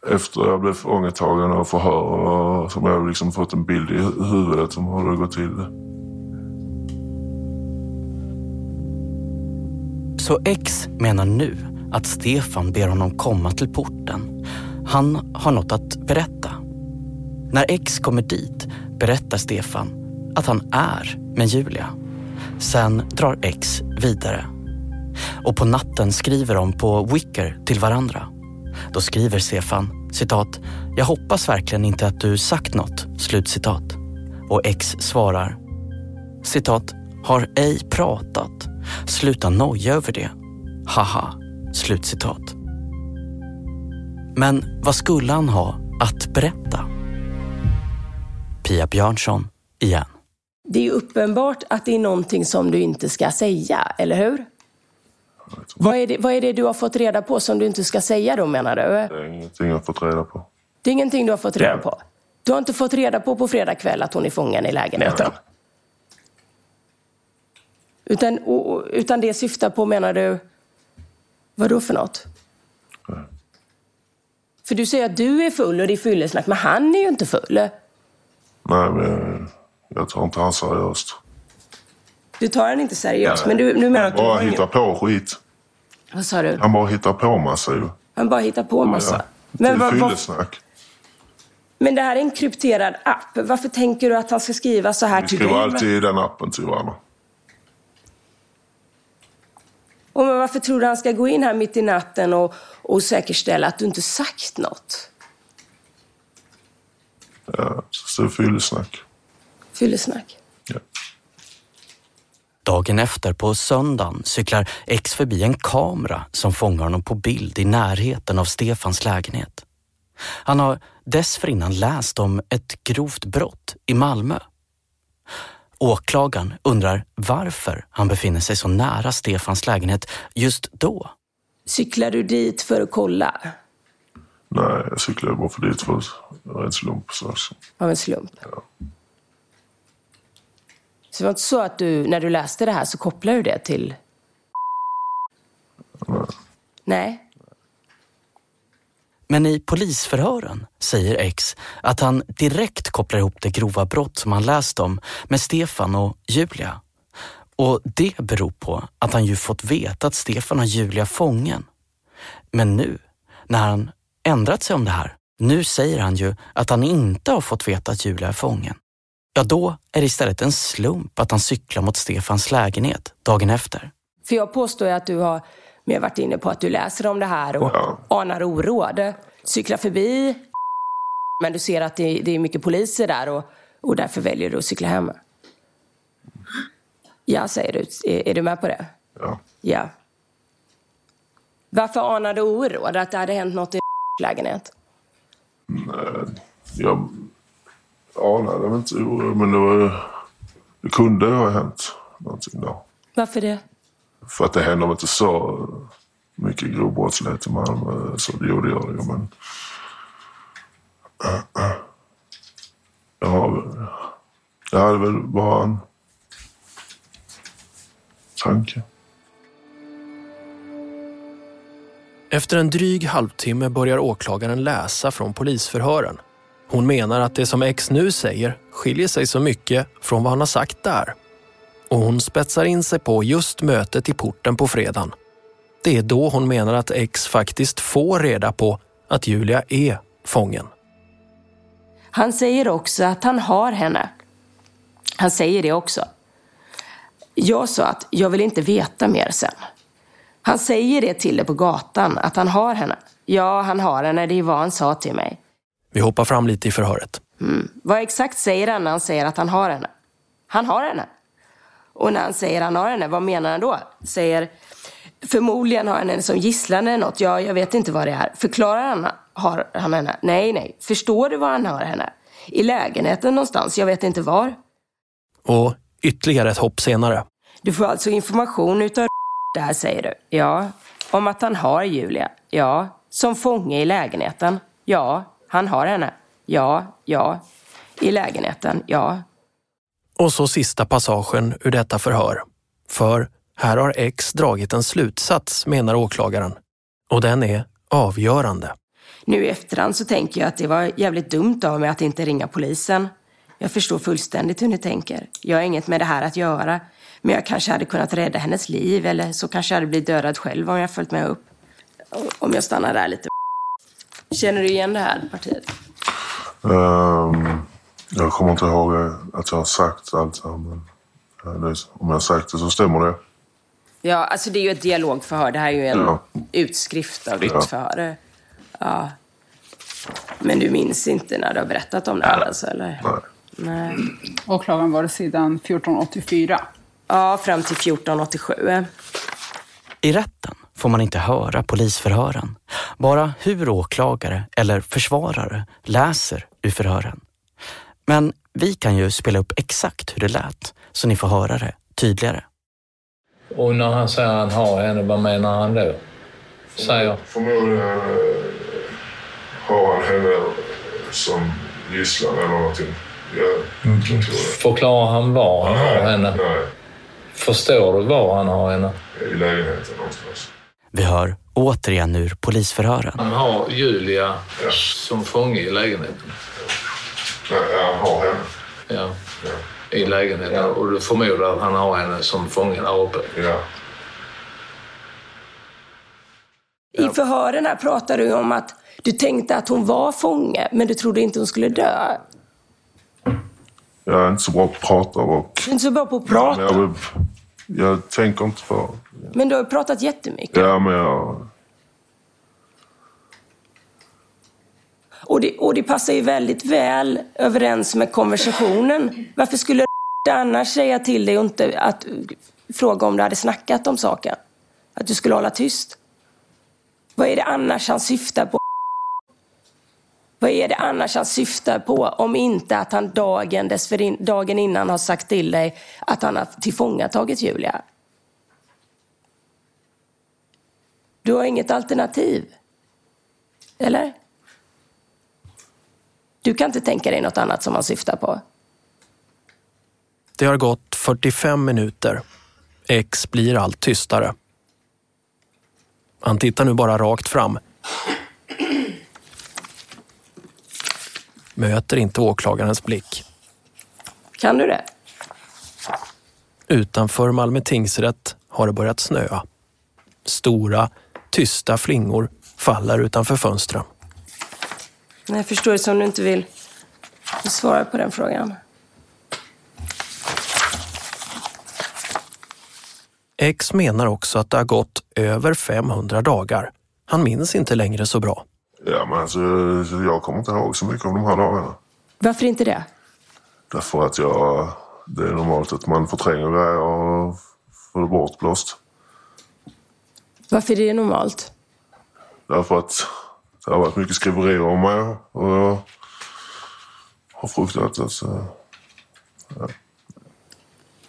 efter jag blev fångatagen och förhör och som jag liksom fått en bild i huvudet om hur det gått till. Så X menar nu att Stefan ber honom komma till porten. Han har något att berätta. När X kommer dit berättar Stefan att han är med Julia. Sen drar X vidare. Och på natten skriver de på Wicker till varandra. Då skriver Stefan, citat, “Jag hoppas verkligen inte att du sagt något”, slutcitat. Och X svarar, citat, “Har ej pratat. Sluta noja över det. Haha”, slutcitat. Men vad skulle han ha att berätta? Pia Björnsson igen. Det är uppenbart att det är någonting som du inte ska säga, eller hur? Vad är, det, vad är det du har fått reda på som du inte ska säga då menar du? Det är ingenting jag har fått reda på. Det är ingenting du har fått reda på? Du har inte fått reda på på fredag kväll att hon är fången i lägenheten? Nej. Utan, utan det syftar på, menar du, vad då för något? Nej. För du säger att du är full och det är fyllesnack, men han är ju inte full. Nej, men jag tar inte han seriöst. Du tar den inte seriöst, men du, du menar att du... Bara hittar på skit. Vad sa du? Han bara hittar på massa ju. Han bara hittar på massa. Ja. Men, Till vad, men det här är en krypterad app. Varför tänker du att han ska skriva så här Vi till skriver dig? alltid i den appen till varandra. Och men varför tror du han ska gå in här mitt i natten och, och säkerställa att du inte sagt något? Ja, så det är fyllesnack. Fyllesnack. Ja. Dagen efter, på söndagen, cyklar X förbi en kamera som fångar honom på bild i närheten av Stefans lägenhet. Han har dessförinnan läst om ett grovt brott i Malmö. Åklagaren undrar varför han befinner sig så nära Stefans lägenhet just då. Cyklar du dit för att kolla? Nej, jag cyklade bara för dit för en slump. Så. Av en slump? Så det var inte så att du, när du läste det här så kopplade du det till... Nej. Men i polisförhören säger X att han direkt kopplar ihop det grova brott som han läst om med Stefan och Julia. Och det beror på att han ju fått veta att Stefan har Julia fången. Men nu, när han ändrat sig om det här, nu säger han ju att han inte har fått veta att Julia är fången. Ja, då är det istället en slump att han cyklar mot Stefans lägenhet dagen efter. För jag påstår ju att du har, men jag har varit inne på att du läser om det här och Ja. anar oråd. Cyklar förbi, men du ser att det, det är mycket poliser där och, och därför väljer du att cykla hem. Ja, säger du. Är, är du med på det? Ja. Ja. Varför anar du oråd? Att det hade hänt något i *laughs* lägenhet? Nej, jag anade väl inte oro, men det, var, det kunde ha hänt någonting där. Varför det? För att det händer väl inte så mycket grov brottslighet i Malmö. Så det gör det ju, men... *clears throat* Ja, det hade väl bara en tanke. Efter en dryg halvtimme börjar åklagaren läsa från polisförhören. Hon menar att det som X nu säger skiljer sig så mycket från vad han har sagt där. Och hon spetsar in sig på just mötet i porten på fredagen. Det är då hon menar att X faktiskt får reda på att Julia är fången. Han säger också att han har henne. Han säger det också. Jag sa att jag vill inte veta mer sen. Han säger det till dig på gatan, att han har henne. Ja, han har henne, det är vad han sa till mig. Vi hoppar fram lite i förhöret. Mm. Vad exakt säger han när han säger att han har henne? Han har henne. Och när han säger han har henne, vad menar han då? Säger förmodligen har han henne som gisslan eller något. Ja, jag vet inte vad det är. Förklarar han har han henne? Nej, nej. Förstår du var han har henne? I lägenheten någonstans, jag vet inte var. Och ytterligare ett hopp senare. Du får alltså information utav *laughs* där säger du. Ja. Om att han har Julia. Ja. Som fånge i lägenheten. Ja. Han har henne. Ja. Ja. I lägenheten. Ja. Och så sista passagen ur detta förhör. För här har X dragit en slutsats, menar åklagaren. Och den är avgörande. Nu i efterhand så tänker jag att det var jävligt dumt av mig att inte ringa polisen. Jag förstår fullständigt hur ni tänker. Jag har inget med det här att göra. Men jag kanske hade kunnat rädda hennes liv eller så kanske jag hade blivit dödad själv om jag följt med upp. Om jag stannar där lite. Känner du igen det här partiet? Ehm, jag kommer inte ihåg att jag har sagt allt men eh, om jag har sagt det så stämmer det. Ja, alltså det är ju ett dialogförhör. Det här är ju en Ja. utskrift av ditt Ja. förhör. Ja. Men du minns inte när du har berättat om det här alltså, eller? Nej. Nej. Åklagaren var det sedan 1484. Ja, fram till 1487. I rätten får man inte höra polisförhören. Bara hur åklagare eller försvarare läser ur förhören. Men vi kan ju spela upp exakt hur det lät så ni får höra det tydligare. Och när han säger att han har henne, vad menar han då? Säger? Förmodligen eh, har han henne som gisslan eller någonting. Jag Mm. Förklarar han var han har henne? Nej, Förstår du var han har henne? i lägenheten någonstans. Vi hör återigen ur polisförhören. Han har Julia som fånge i lägenheten. Nej, han har henne. Ja, Ja. i lägenheten. Och du förmodar att han har henne som fånge där uppe. Ja. I förhören här pratar du om att du tänkte att hon var fånge, men du trodde inte hon skulle dö. Jag är inte så bra på att prata och... Du är inte så bra på att Ja, prata. men jag, tänker inte på... Men du har pratat jättemycket. Ja, men jag... Och det, och det passar ju väldigt väl överens med konversationen. Varför skulle du annars säga till dig och inte att fråga om du hade snackat om saken? Att du skulle hålla tyst? Vad är det annars han syftar på? Vad är det annars han syftar på om inte att han dagen, dessförin, dagen innan har sagt till dig att han har tillfångatagit Julia? Du har inget alternativ. Eller? Du kan inte tänka dig något annat som han syftar på. Det har gått 45 minuter. X blir allt tystare. Han tittar nu bara rakt fram. Möter inte åklagarens blick. Kan du det? Utanför Malmö tingsrätt har det börjat snöa. Stora, tysta flingor faller utanför fönstren. Nej, Jag förstår det som du inte vill svara på den frågan. X menar också att det har gått över 500 dagar. Han minns inte längre så bra. Ja, men alltså, jag kommer inte ihåg så mycket av de här dagarna. Varför inte det? Därför att jag, det är normalt att man förtränger grejer och får det bortblåst. Varför är det normalt? Därför att det har varit mycket skriverier om mig och jag har fruktat att... eh, Ja,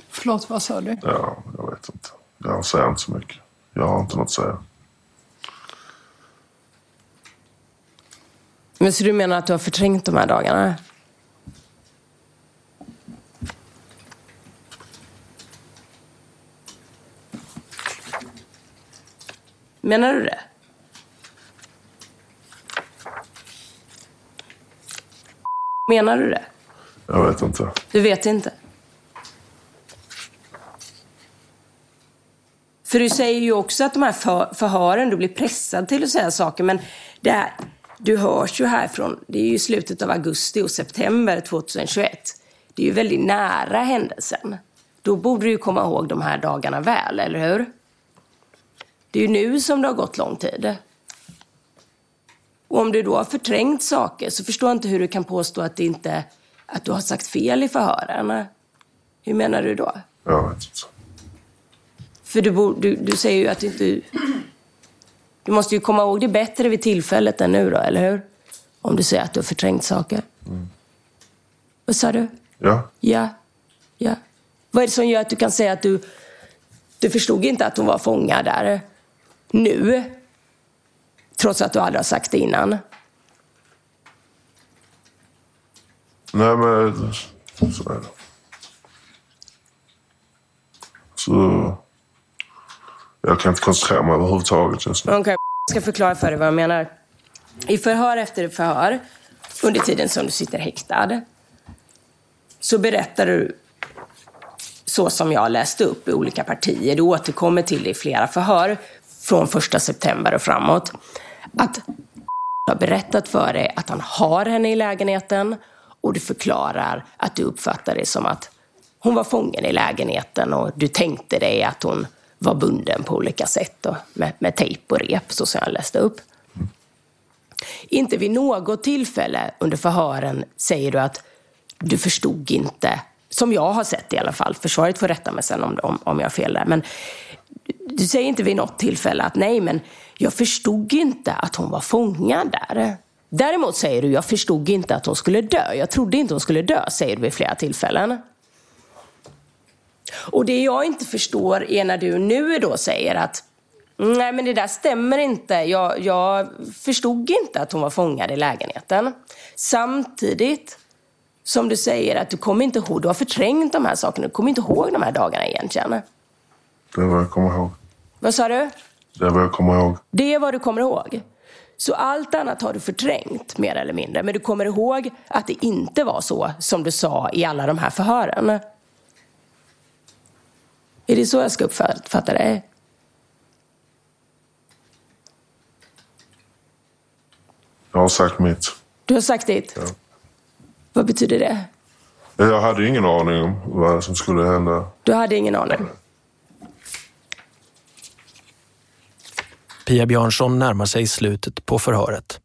Förlåt, vad sa du? ja, jag vet inte. Jag säger inte så mycket. Jag har inte något att säga. Men så du menar att du har förträngt de här dagarna? Menar du det? Menar du det? Jag vet inte. Du vet inte? För du säger ju också att de här för, förhören, du blir pressad till att säga saker, men det du hörs ju härifrån, det är ju slutet av augusti och september 2021. Det är ju väldigt nära händelsen. Då borde du ju komma ihåg de här dagarna väl, eller hur? Det är ju nu som det har gått lång tid. Och om du då har förträngt saker så förstår jag inte hur du kan påstå att, det inte, att du har sagt fel i förhören. Hur menar du då? Jag vet inte. För du, du, du säger ju att du inte... Du måste ju komma ihåg det bättre vid tillfället än nu då, eller hur? Om du säger att du har förträngt saker. Vad sa du? Ja, Ja. Ja. Vad är det som gör att du kan säga att du... Du förstod inte att hon var fångad där. Nu. Trots att du aldrig har sagt det innan. nej men så är det. Så jag kan inte koncentrera mig överhuvudtaget just nu. Okej, jag ska förklara för dig vad jag menar. I förhör efter förhör, under tiden som du sitter häktad, så berättar du så som jag läste upp i olika partier. Du återkommer till det i flera förhör från första september och framåt. Att *laughs* har berättat för dig att han har henne i lägenheten och du förklarar att du uppfattar det som att hon var fången i lägenheten och du tänkte dig att hon var bunden på olika sätt då, med, med tejp och rep, så som jag läste upp. Inte vid något tillfälle under förhören säger du att du förstod inte, som jag har sett i alla fall, försvaret får rätta mig sen om, om, om jag har fel där, men du säger inte vid något tillfälle att nej, men jag förstod inte att hon var fångad där. Däremot säger du, jag förstod inte att hon skulle dö. Jag trodde inte hon skulle dö, säger du vid flera tillfällen. Och det jag inte förstår är när du nu då säger att nej men det där stämmer inte. Jag, jag förstod inte att hon var fångad i lägenheten. Samtidigt som du säger att du kommer inte ihåg, du har förträngt de här sakerna. Du kommer inte ihåg de här dagarna egentligen. Det är vad jag kommer ihåg. Vad sa du? Det är vad jag kommer ihåg. Det är vad du kommer ihåg. Så allt annat har du förträngt mer eller mindre. Men du kommer ihåg att det inte var så som du sa i alla de här förhören. Är det så jag ska uppfatta det? Jag har sagt mitt. Du har sagt ditt? Ja. Vad betyder det? Jag hade ingen aning om vad som skulle hända. Du hade ingen aning? Pia Björnsson närmar sig slutet på förhöret.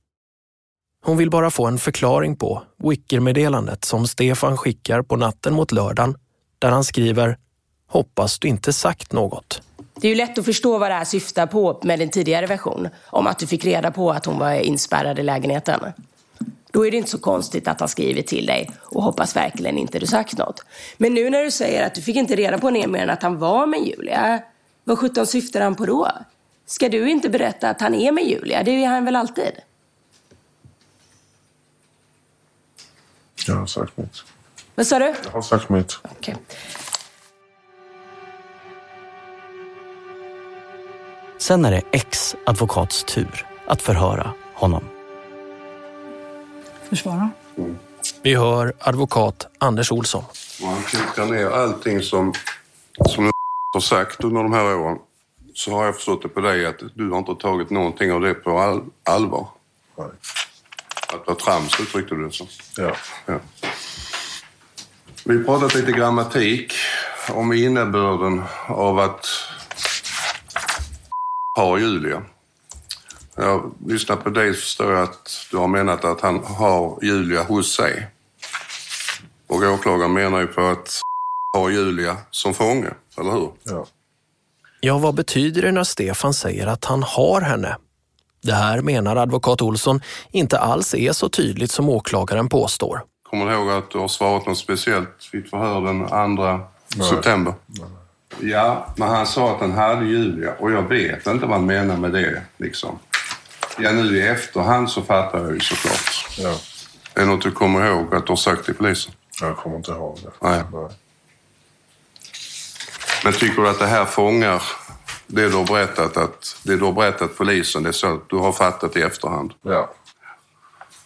Hon vill bara få en förklaring på Wicker-meddelandet som Stefan skickar på natten mot lördagen där han skriver “Hoppas du inte sagt något”. Det är ju lätt att förstå vad det här syftar på med din tidigare version. Om att du fick reda på att hon var inspärrad i lägenheten. Då är det inte så konstigt att han skriver till dig och hoppas verkligen inte du sagt något. Men nu när du säger att du fick inte reda på mer än att han var med Julia. Vad sjutton syftar han på då? Ska du inte berätta att han är med Julia? Det är han väl alltid? Jag har sagt mitt. Vad sa du? Jag har sagt mitt. Okej. Sen är det X advokats tur att förhöra honom. Försvara. Vi hör advokat Anders Olsson. Och han kokar ner allting som, som du *laughs* har sagt under de här åren. Så har jag förstått det på dig att du har inte tagit någonting av det på all, allvar. Nej. Att det var trams uttryckte du det som. Ja. Ja. Vi pratat lite grammatik om innebörden av att har Julia. Jag lyssnar på dig så förstår jag att du har menat att han har Julia hos sig. Och åklagaren menar ju på att ha Julia som fånge, eller hur? Ja. Ja, vad betyder det när Stefan säger att han har henne? Det här menar advokat Olsson inte alls är så tydligt som åklagaren påstår. Kommer du ihåg att du har svarat något speciellt vid förhör den 2 september? Ja, men han sa att han hade Julia och jag vet inte vad han menar med det. Liksom. Ja, nu i efterhand så fattar jag ju såklart. Ja. Är det något du kommer ihåg att du har sagt till polisen? Jag kommer inte ihåg det. Nej. Men tycker du att det här fångar det du har berättat, att, det du har berättat polisen, det är så att du har fattat i efterhand? Ja.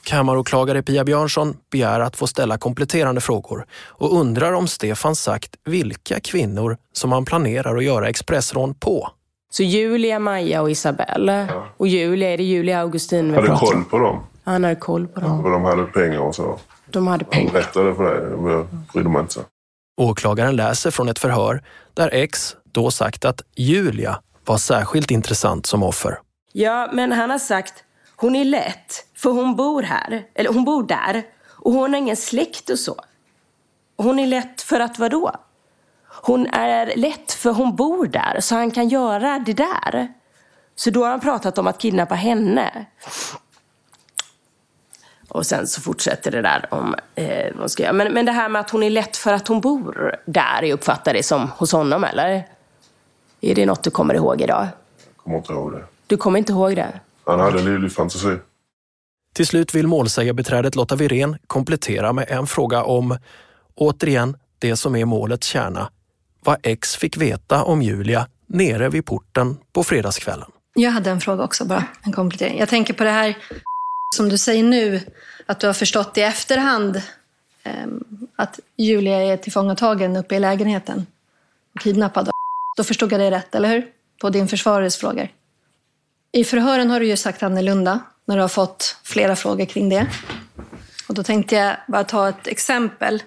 Kammaråklagare Pia Björnsson begär att få ställa kompletterande frågor och undrar om Stefan sagt vilka kvinnor som han planerar att göra expressrån på. Så Julia, Maja och Isabelle. Och Julia, är det Julia Augustin vi Hade pratar om? koll på dem. Han hade koll på dem. Och de hade pengar och så. De hade Han pengar. berättade för dig, jag brydde mig inte. så. Åklagaren läser från ett förhör där X då sagt att Julia var särskilt intressant som offer. Ja, men han har sagt hon är lätt för hon bor här, eller hon bor där och hon har ingen släkt och så. Hon är lätt för att vadå? Hon är lätt för hon bor där så han kan göra det där. Så då har han pratat om att kidnappa henne. Och sen så fortsätter det där om eh, vad ska göra. Men, men det här med att hon är lätt för att hon bor där, jag uppfattar det som hos honom eller? Är det något du kommer ihåg idag? Jag kommer inte ihåg det. Du kommer inte ihåg det? Han hade en livlig fantasi. Till slut vill målsägarbiträdet Lotta Wirén komplettera med en fråga om, återigen, det som är målets kärna. Vad X fick veta om Julia nere vid porten på fredagskvällen. Jag hade en fråga också bara, en komplettering. Jag tänker på det här som du säger nu, att du har förstått i efterhand ehm, att Julia är tillfångatagen uppe i lägenheten och kidnappad. Då förstod jag det rätt, eller hur? På din försvarares frågor. I förhören har du ju sagt annorlunda när du har fått flera frågor kring det. Och då tänkte jag bara ta ett exempel.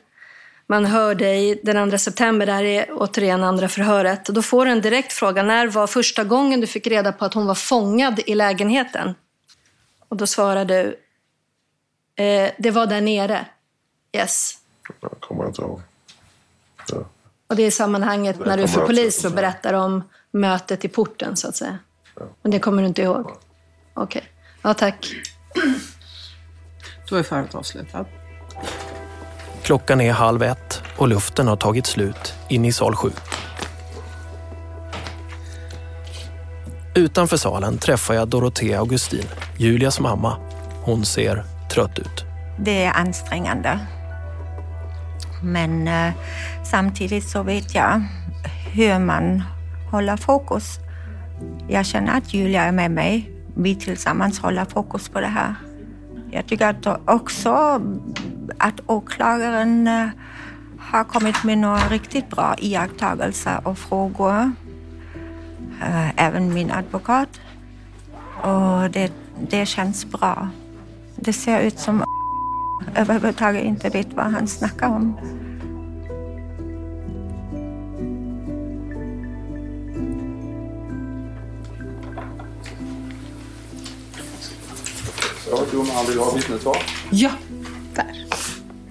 Man hör dig den 2 september, det här är återigen andra förhöret. Då får du en direkt fråga. När var första gången du fick reda på att hon var fångad i lägenheten? Och då svarar du, eh, det var där nere. Yes. Jag kommer inte ihåg. Och det är i sammanhanget när du är för polis och berättar om mötet i porten, så att säga. Men det kommer du inte ihåg? Okej. Ja, tack. Då är förhöret avslutat. Klockan är halv ett och luften har tagit slut in i sal 7. Utanför salen träffar jag Dorotea Augustin, Julias mamma. Hon ser trött ut. Det är ansträngande. Men eh, samtidigt så vet jag hur man håller fokus. Jag känner att Julia är med mig. Vi tillsammans håller fokus på det här. Jag tycker att också att åklagaren eh, har kommit med några riktigt bra iakttagelser och frågor. Eh, även min advokat. Och det, det känns bra. Det ser ut som *laughs* överhuvudtaget inte vet vad han snackar om. Domaren vill ha vittnesvar. Ja.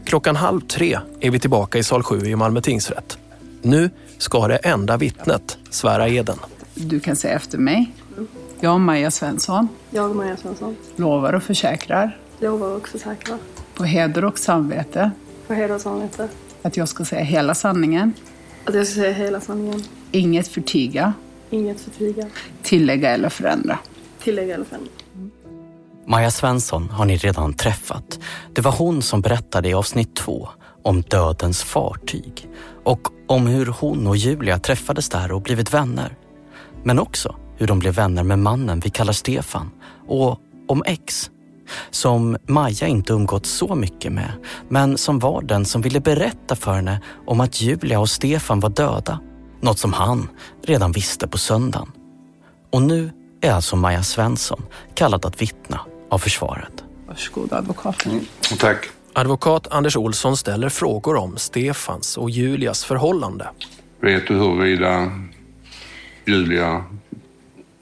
Klockan halv tre är vi tillbaka i sal 7 i Malmö tingsrätt. Nu ska det enda vittnet svära eden. Du kan säga efter mig. Jag, Maja Svensson, Jag, Maja Svensson, lovar och försäkrar lovar och försäkrar på heder och samvete på heder och samvete att jag ska säga hela sanningen, att jag ska säga hela sanningen, inget förtiga, inget förtiga, tillägga eller förändra. tillägga eller förändra. Maja Svensson har ni redan träffat. Det var hon som berättade i avsnitt två om dödens fartyg och om hur hon och Julia träffades där och blivit vänner. Men också hur de blev vänner med mannen vi kallar Stefan och om X som Maja inte umgått så mycket med men som var den som ville berätta för henne om att Julia och Stefan var döda. Något som han redan visste på söndagen. Och nu är alltså Maja Svensson kallad att vittna av försvaret. Varsågod advokat. Tack. Advokat Anders Olsson ställer frågor om Stefans och Julias förhållande. Vet du huruvida Julia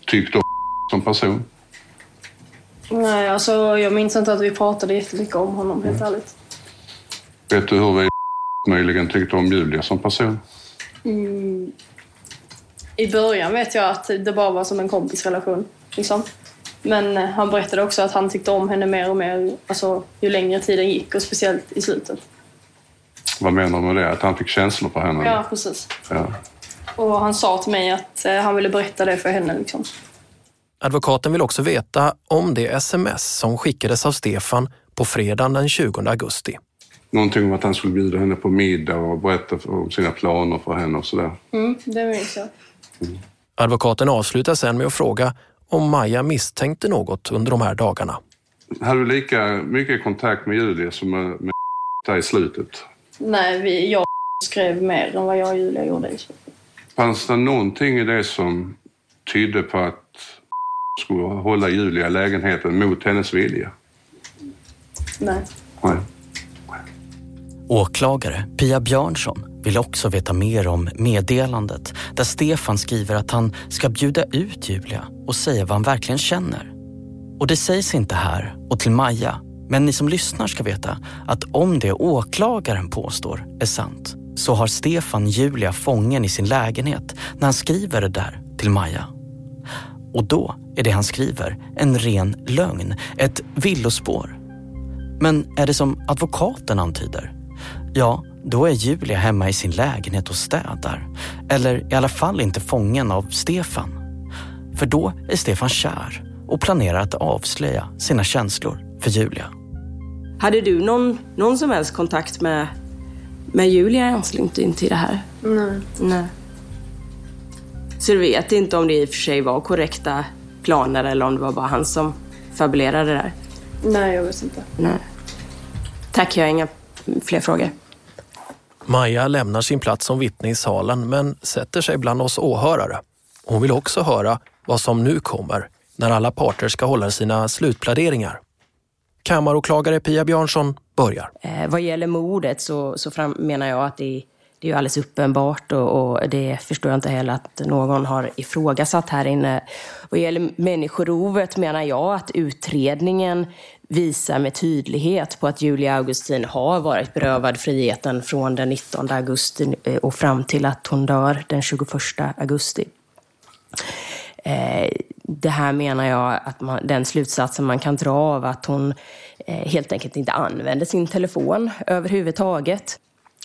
tyckte om som person? Nej, alltså jag minns inte att vi pratade jättemycket om honom, helt ärligt. Vet du hur vi möjligen tyckte om Julia som person? Mm. I början vet jag att det bara var som en kompisrelation. Liksom. Men eh, han berättade också att han tyckte om henne mer och mer alltså, ju längre tiden gick och speciellt i slutet. Vad menar du med det? Att han fick känslor för henne? Ja, precis. Ja. Och han sa till mig att eh, han ville berätta det för henne. Liksom. Advokaten vill också veta om det sms som skickades av Stefan på fredagen den 20 augusti. Någonting om att han skulle bjuda henne på middag och berätta om sina planer för henne och sådär. Mm, det minns jag. Advokaten avslutar sen med att fråga om Maja misstänkte något under de här dagarna. Hade du lika mycket kontakt med Julia som med, med där i slutet? Nej, vi, jag skrev mer än vad jag och Julia gjorde. i. Fanns det någonting i det som tydde på att skulle hålla Julia i lägenheten mot hennes vilja? Nej. Nej. Åklagare Pia Björnsson vill också veta mer om meddelandet där Stefan skriver att han ska bjuda ut Julia och säga vad han verkligen känner. Och det sägs inte här och till Maja, men ni som lyssnar ska veta att om det åklagaren påstår är sant så har Stefan Julia fången i sin lägenhet när han skriver det där till Maja. Och då är det han skriver en ren lögn, ett villospår. Men är det som advokaten antyder? Ja, då är Julia hemma i sin lägenhet och städar. Eller i alla fall inte fången av Stefan. För då är Stefan kär och planerar att avslöja sina känslor för Julia. Hade du någon, någon som helst kontakt med, med Julia i anslutning till det här? Nej. Nej. Så du vet inte om det i och för sig var korrekta planer eller om det var bara han som fabulerade det där? Nej, jag vet inte. Nej. Tack, jag har inga fler frågor. Maja lämnar sin plats som vittne i salen men sätter sig bland oss åhörare. Hon vill också höra vad som nu kommer när alla parter ska hålla sina slutpläderingar. Kammaråklagare Pia Björnsson börjar. Eh, vad gäller mordet så, så fram, menar jag att det, det är alldeles uppenbart och, och det förstår jag inte heller att någon har ifrågasatt här inne. Vad gäller människorovet menar jag att utredningen visar med tydlighet på att Julia Augustin har varit berövad friheten från den 19 augusti eh, och fram till att hon dör den 21 augusti. Eh, det här menar jag att man, den slutsatsen man kan dra av att hon eh, helt enkelt inte använde sin telefon överhuvudtaget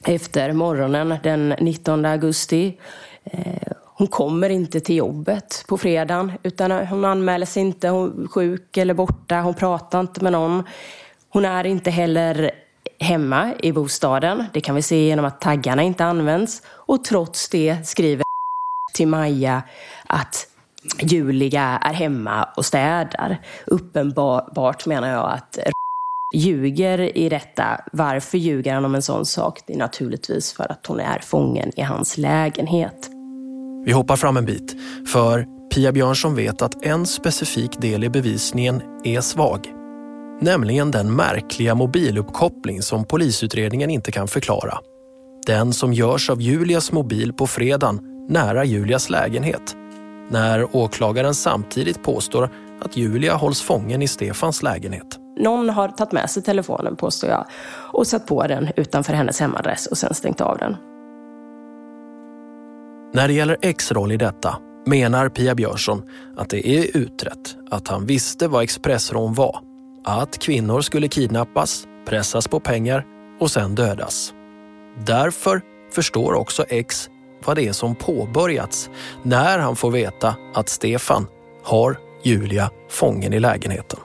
efter morgonen den 19 augusti. Eh, hon kommer inte till jobbet på fredagen utan hon anmäler sig inte, hon är sjuk eller borta, hon pratar inte med någon. Hon är inte heller hemma i bostaden. Det kan vi se genom att taggarna inte används. Och trots det skriver till Maja att Julia är hemma och städar. Uppenbart menar jag att ljuger i detta. Varför ljuger han om en sån sak? Det är naturligtvis för att hon är fången i hans lägenhet. Vi hoppar fram en bit, för Pia Björnsson vet att en specifik del i bevisningen är svag. Nämligen den märkliga mobiluppkoppling som polisutredningen inte kan förklara. Den som görs av Julias mobil på fredagen nära Julias lägenhet. När åklagaren samtidigt påstår att Julia hålls fången i Stefans lägenhet. Någon har tagit med sig telefonen, påstår jag, och satt på den utanför hennes hemadress och sen stängt av den. När det gäller X roll i detta menar Pia Björnsson att det är utrett att han visste vad expressrån var. Att kvinnor skulle kidnappas, pressas på pengar och sen dödas. Därför förstår också X vad det är som påbörjats när han får veta att Stefan har Julia fången i lägenheten.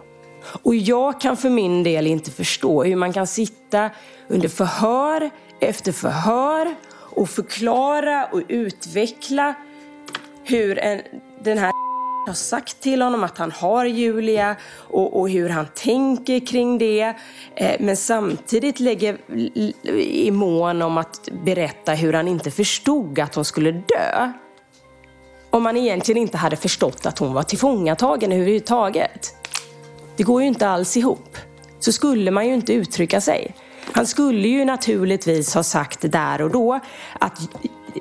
Och jag kan för min del inte förstå hur man kan sitta under förhör efter förhör och förklara och utveckla hur en, den här har sagt till honom att han har Julia och, och hur han tänker kring det. Eh, men samtidigt lägger i mån om att berätta hur han inte förstod att hon skulle dö. Om man egentligen inte hade förstått att hon var tillfångatagen överhuvudtaget. Det går ju inte alls ihop. Så skulle man ju inte uttrycka sig. Han skulle ju naturligtvis ha sagt där och då att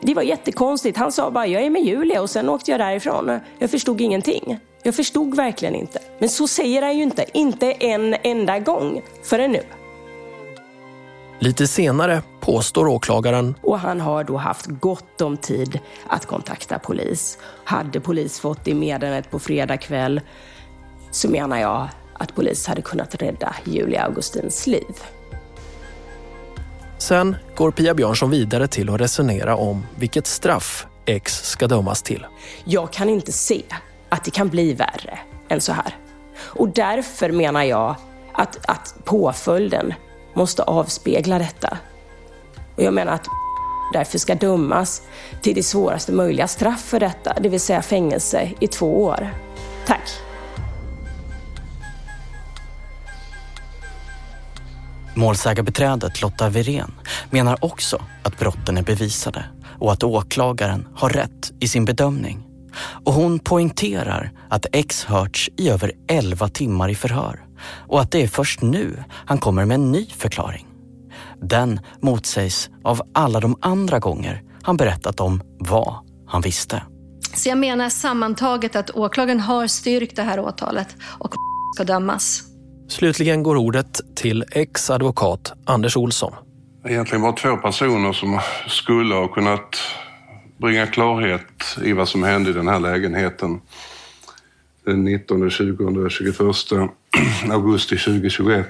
det var jättekonstigt. Han sa bara, jag är med Julia och sen åkte jag därifrån. Jag förstod ingenting. Jag förstod verkligen inte. Men så säger han ju inte, inte en enda gång förrän nu. Lite senare påstår åklagaren Och han har då haft gott om tid att kontakta polis. Hade polis fått det meddelandet på fredag kväll så menar jag att polis hade kunnat rädda Julia Augustins liv. Sen går Pia Björnsson vidare till att resonera om vilket straff X ska dömas till. Jag kan inte se att det kan bli värre än så här. Och därför menar jag att, att påföljden måste avspegla detta. Och jag menar att därför ska dömas till det svåraste möjliga straff för detta, det vill säga fängelse i två år. Tack. Målsägarbiträdet Lotta Wirén menar också att brotten är bevisade och att åklagaren har rätt i sin bedömning. Och hon poängterar att X hörts i över 11 timmar i förhör och att det är först nu han kommer med en ny förklaring. Den motsägs av alla de andra gånger han berättat om vad han visste. Så jag menar sammantaget att åklagaren har styrkt det här åtalet och ska dömas. Slutligen går ordet till ex-advokat Anders Olsson. Egentligen var två personer som skulle ha kunnat bringa klarhet i vad som hände i den här lägenheten den 19, 20 och 21 augusti 2021.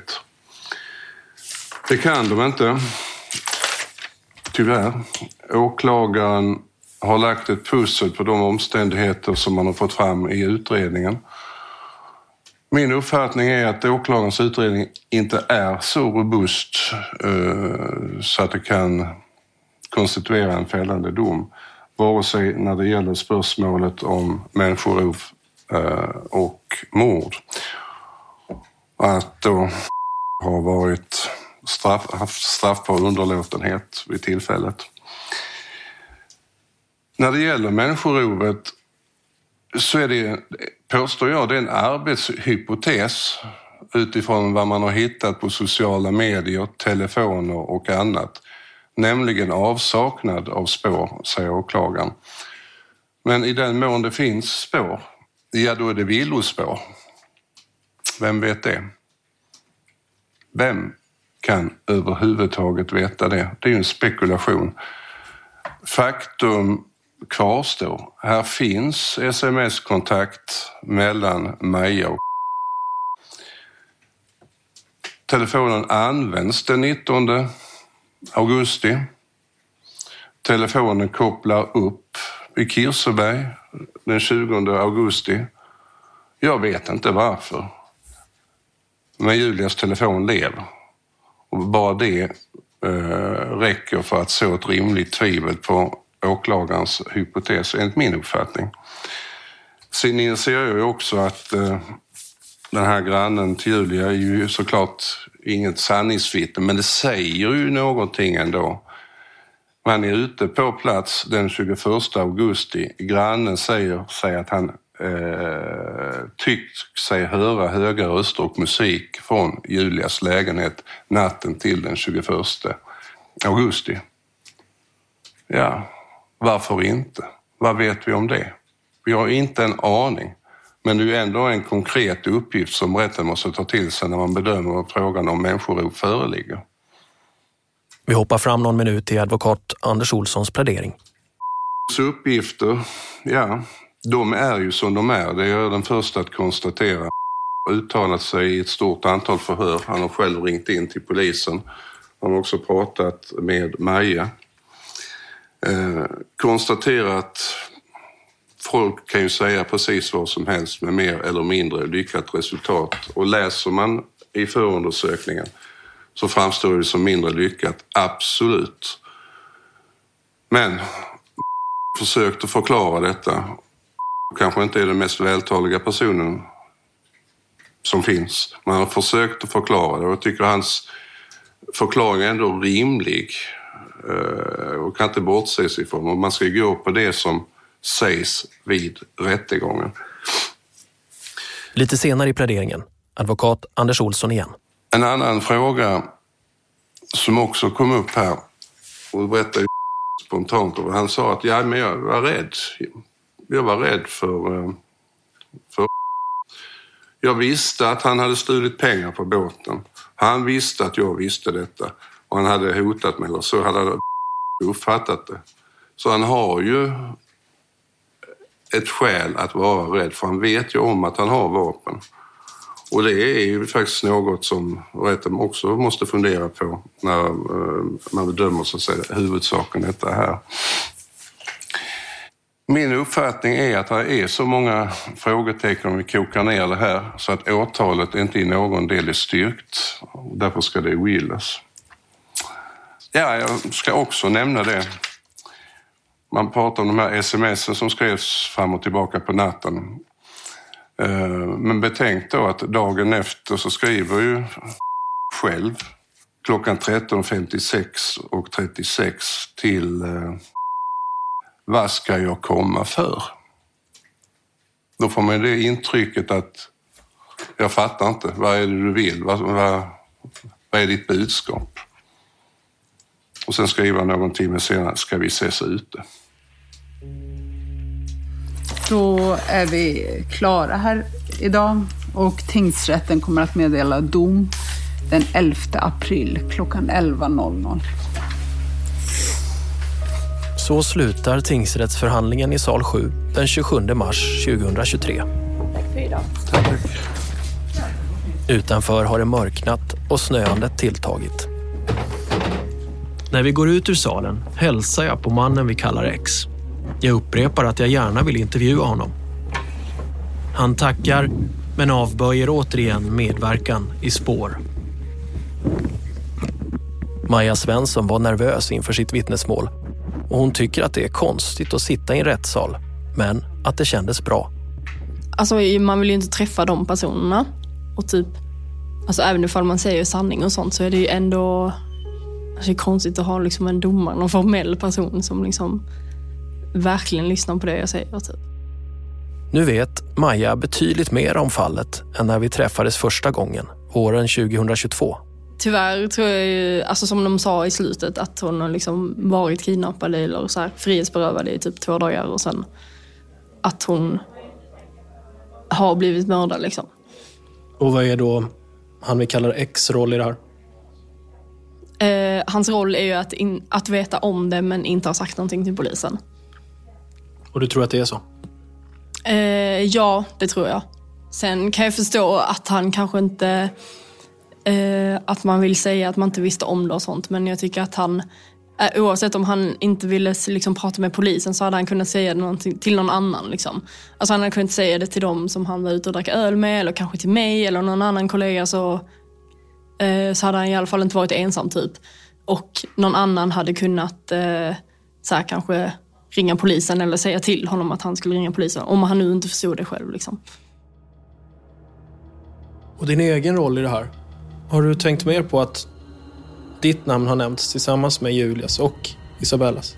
Det kan de inte, tyvärr. Åklagaren har lagt ett pussel på de omständigheter som man har fått fram i utredningen. Min uppfattning är att åklagarens utredning inte är så robust eh, så att det kan konstituera en fällande dom. Vare sig när det gäller spörsmålet om människorov eh, och mord. Att då har varit straff, haft straffbar underlåtenhet vid tillfället. När det gäller människorovet så är det, påstår jag, det är en arbetshypotes utifrån vad man har hittat på sociala medier, telefoner och annat. Nämligen avsaknad av spår, säger åklagaren. Men i den mån det finns spår, ja då är det villospår. Vem vet det? Vem kan överhuvudtaget veta det? Det är ju en spekulation. Faktum kvarstår. Här finns sms-kontakt mellan Maja och Telefonen används den 19 augusti. Telefonen kopplar upp i Kirseberg den 20 augusti. Jag vet inte varför. Men Julias telefon lever. Och bara det eh, räcker för att så ett rimligt tvivel på åklagarens hypotes, enligt min uppfattning. Sen inser jag ju också att eh, den här grannen till Julia är ju såklart inget sanningsvittne, men det säger ju någonting ändå. Man är ute på plats den 21 augusti. Grannen säger sig att han eh, tyckt sig höra höga röster och musik från Julias lägenhet natten till den 21 augusti. Ja, varför inte? Vad vet vi om det? Vi har inte en aning. Men det är ju ändå en konkret uppgift som rätten måste ta till sig när man bedömer frågan om människorov föreligger. Vi hoppar fram någon minut till advokat Anders Olssons plädering. Uppgifter, ja, de är ju som de är. Det är jag den första att konstatera. Uttalat sig i ett stort antal förhör. Han har själv ringt in till polisen. Han har också pratat med Maja. Eh, att folk kan ju säga precis vad som helst med mer eller mindre lyckat resultat. Och läser man i förundersökningen så framstår det som mindre lyckat, absolut. Men *laughs* försökte förklara detta. *laughs* Kanske inte är den mest vältaliga personen som finns. Man har försökt att förklara det och jag tycker hans förklaring är ändå rimlig och kan inte bortses ifrån. Och man ska gå på det som sägs vid rättegången. Lite senare i pläderingen, advokat Anders Olsson igen. En annan fråga som också kom upp här och berättade spontant. Och han sa att ja, men jag var rädd. Jag var rädd för, eh, för... Jag visste att han hade stulit pengar på båten. Han visste att jag visste detta och han hade hotat mig, eller så hade han uppfattat det. Så han har ju ett skäl att vara rädd, för han vet ju om att han har vapen. Och det är ju faktiskt något som rätten också måste fundera på när eh, man bedömer så att säga, huvudsaken detta här. Min uppfattning är att det är så många frågetecken om vi kokar ner det här så att åtalet inte i någon del är styrkt. Därför ska det ogillas. Ja, jag ska också nämna det. Man pratar om de här sms som skrevs fram och tillbaka på natten. Eh, men betänk då att dagen efter så skriver ju själv klockan 13.56 och 36 till eh, Vad ska jag komma för? Då får man det intrycket att jag fattar inte, vad är det du vill? Vad, vad, vad är ditt budskap? Och sen skriver någon timme senare, ska vi ses ute? Då är vi klara här idag och tingsrätten kommer att meddela dom den 11 april klockan 11.00. Så slutar tingsrättsförhandlingen i sal 7 den 27 mars 2023. Tack för idag. Utanför har det mörknat och snöandet tilltagit. När vi går ut ur salen hälsar jag på mannen vi kallar X. Jag upprepar att jag gärna vill intervjua honom. Han tackar, men avböjer återigen medverkan i spår. Maja Svensson var nervös inför sitt vittnesmål och hon tycker att det är konstigt att sitta i en rättssal, men att det kändes bra. Alltså man vill ju inte träffa de personerna. Och typ, alltså även ifall man säger sanning och sånt så är det ju ändå alltså det är konstigt att ha liksom en domare, någon formell person som liksom verkligen lyssnar på det jag säger. Typ. Nu vet Maja betydligt mer om fallet än när vi träffades första gången, våren 2022. Tyvärr tror jag ju, alltså som de sa i slutet, att hon har liksom varit kidnappad eller så här, frihetsberövad i typ två dagar och sen att hon har blivit mördad. Liksom. Och vad är då han vi kallar X roll i det här? Eh, hans roll är ju att, in, att veta om det men inte ha sagt någonting till polisen. Och du tror att det är så? Eh, ja, det tror jag. Sen kan jag förstå att han kanske inte... Eh, att man vill säga att man inte visste om det och sånt. Men jag tycker att han, eh, oavsett om han inte ville liksom, prata med polisen så hade han kunnat säga det till någon annan. Liksom. Alltså han hade kunnat säga det till dem som han var ute och drack öl med eller kanske till mig eller någon annan kollega. Så, så hade han i alla fall inte varit ensam typ. Och någon annan hade kunnat eh, så här, kanske ringa polisen eller säga till honom att han skulle ringa polisen. Om han nu inte förstod det själv. Liksom. Och din egen roll i det här? Har du tänkt mer på att ditt namn har nämnts tillsammans med Julias och Isabellas?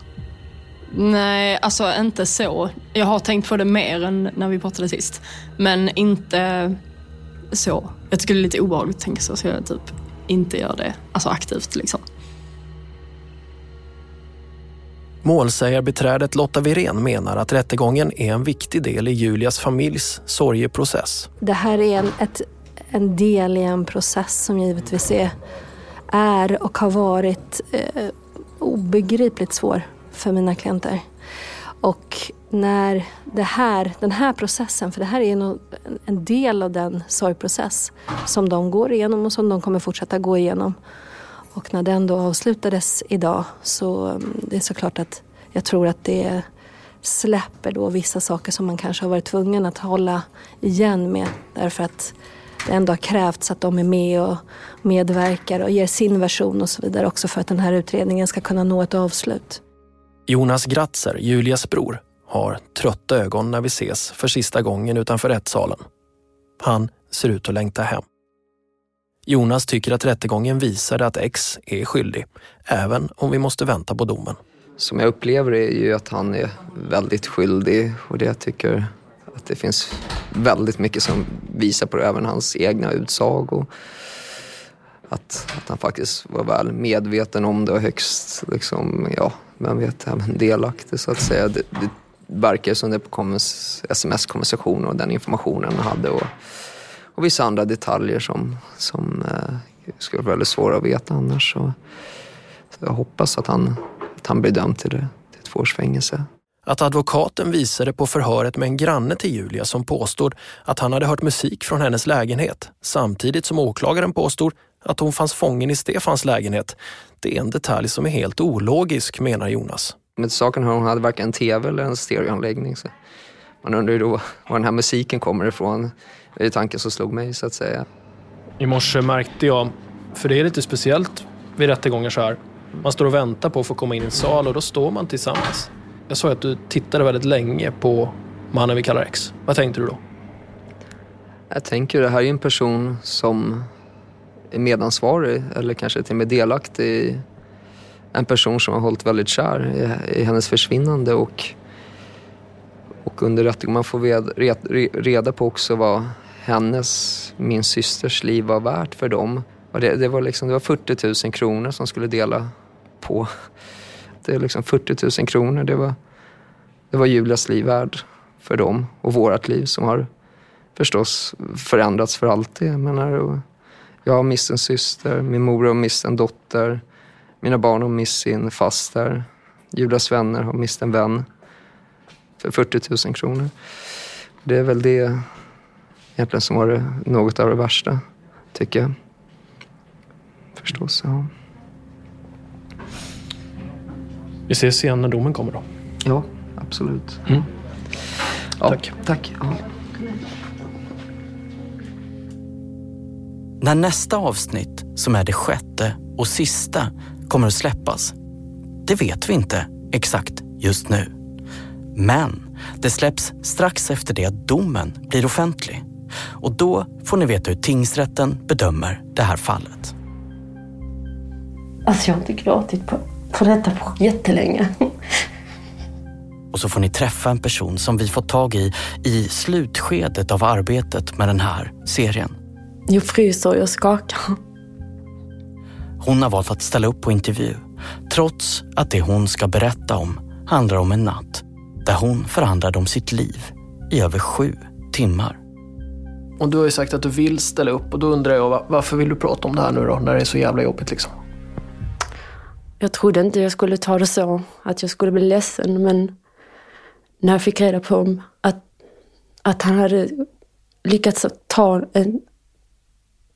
Nej, alltså inte så. Jag har tänkt på det mer än när vi pratade sist. Men inte så. Jag tycker det är lite obehagligt att tänka så, så jag typ inte gör det alltså aktivt. Liksom. Målsägarbiträdet Lotta Virén menar att rättegången är en viktig del i Julias familjs sorgeprocess. Det här är en, ett, en del i en process som givetvis är, är och har varit eh, obegripligt svår för mina klienter. Och när det här, den här processen, för det här är en del av den sorgprocess som de går igenom och som de kommer fortsätta gå igenom. Och när den då avslutades idag så mm, det är såklart att jag tror att det släpper då vissa saker som man kanske har varit tvungen att hålla igen med. Därför att det ändå har krävts att de är med och medverkar och ger sin version och så vidare också för att den här utredningen ska kunna nå ett avslut. Jonas Gratzer, Julias bror, har trötta ögon när vi ses för sista gången utanför rättssalen. Han ser ut att längta hem. Jonas tycker att rättegången visade att X är skyldig, även om vi måste vänta på domen. Som jag upplever det är ju att han är väldigt skyldig och det jag tycker att det finns väldigt mycket som visar på det, även hans egna utsagor. att, att han faktiskt var väl medveten om det och högst, liksom, ja, vem vet, även delaktig så att säga. Det, det verkar som det på sms-konversationen och den informationen han hade och, och vissa andra detaljer som, som eh, skulle vara väldigt svåra att veta annars. Så, så jag hoppas att han, att han blir dömd till, det, till två års fängelse. Att advokaten visade på förhöret med en granne till Julia som påstod att han hade hört musik från hennes lägenhet samtidigt som åklagaren påstod att hon fanns fången i Stefans lägenhet. Det är en detalj som är helt ologisk, menar Jonas. Med saken hon hade varken en tv eller en stereoanläggning. Så man undrar ju då var den här musiken kommer ifrån. Det är tanken som slog mig så att säga. I morse märkte jag, för det är lite speciellt vid rättegångar så här. Man står och väntar på att få komma in i en sal och då står man tillsammans. Jag såg att du tittade väldigt länge på mannen vi kallar X. Vad tänkte du då? Jag tänker det här är en person som är medansvarig eller kanske till och med delaktig i en person som har hållit väldigt kär i, i hennes försvinnande och, och under rättegången man får reda, reda på också vad hennes, min systers liv var värt för dem. Och det, det, var liksom, det var 40 000 kronor som skulle dela på. Det är liksom 40 000 kronor. Det var, det var Julias liv värd för dem och vårt liv som har förstås förändrats för alltid. Jag menar, jag har mist en syster, min mor har mist en dotter, mina barn har mist sin faster, Julias vänner har mist en vän för 40 000 kronor. Det är väl det egentligen som var det, något av det värsta, tycker jag. Förstås, ja. Vi ses igen när domen kommer då. Ja, absolut. Mm. Ja, tack. Tack. Ja. När nästa avsnitt, som är det sjätte och sista, kommer att släppas, det vet vi inte exakt just nu. Men det släpps strax efter det att domen blir offentlig. Och då får ni veta hur tingsrätten bedömer det här fallet. Alltså jag har inte gråtit på, på detta på jättelänge. Och så får ni träffa en person som vi fått tag i i slutskedet av arbetet med den här serien. Jag fryser och jag skakar. Hon har valt att ställa upp på intervju trots att det hon ska berätta om handlar om en natt där hon förhandlade om sitt liv i över sju timmar. Och du har ju sagt att du vill ställa upp och då undrar jag varför vill du prata om det här nu då när det är så jävla jobbigt liksom? Jag trodde inte jag skulle ta det så, att jag skulle bli ledsen men när jag fick reda på att, att han hade lyckats ta en,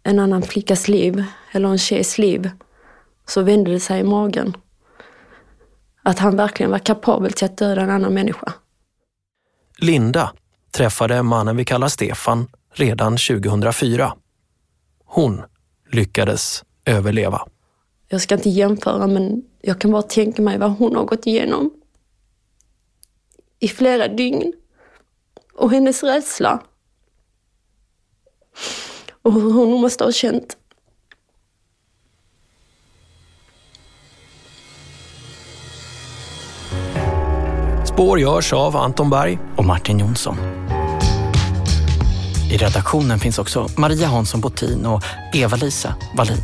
en annan flickas liv, eller en tjejs liv, så vände det sig i magen. Att han verkligen var kapabel till att döda en annan människa. Linda träffade mannen vi kallar Stefan redan 2004. Hon lyckades överleva. Jag ska inte jämföra men jag kan bara tänka mig vad hon har gått igenom. I flera dygn. Och hennes rädsla. Och hur hon måste ha känt. Spår görs av Anton Berg och Martin Jonsson. I redaktionen finns också Maria Hansson Botin och Eva-Lisa Wallin.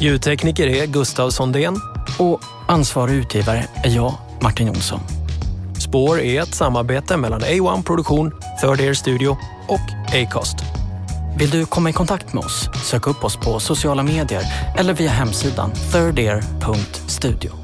Ljudtekniker är Gustav Sondén. Och ansvarig utgivare är jag, Martin Jonsson. Spår är ett samarbete mellan A1 Produktion, Third Air Studio och Acast. Vill du komma i kontakt med oss? Sök upp oss på sociala medier eller via hemsidan thirdear.studio.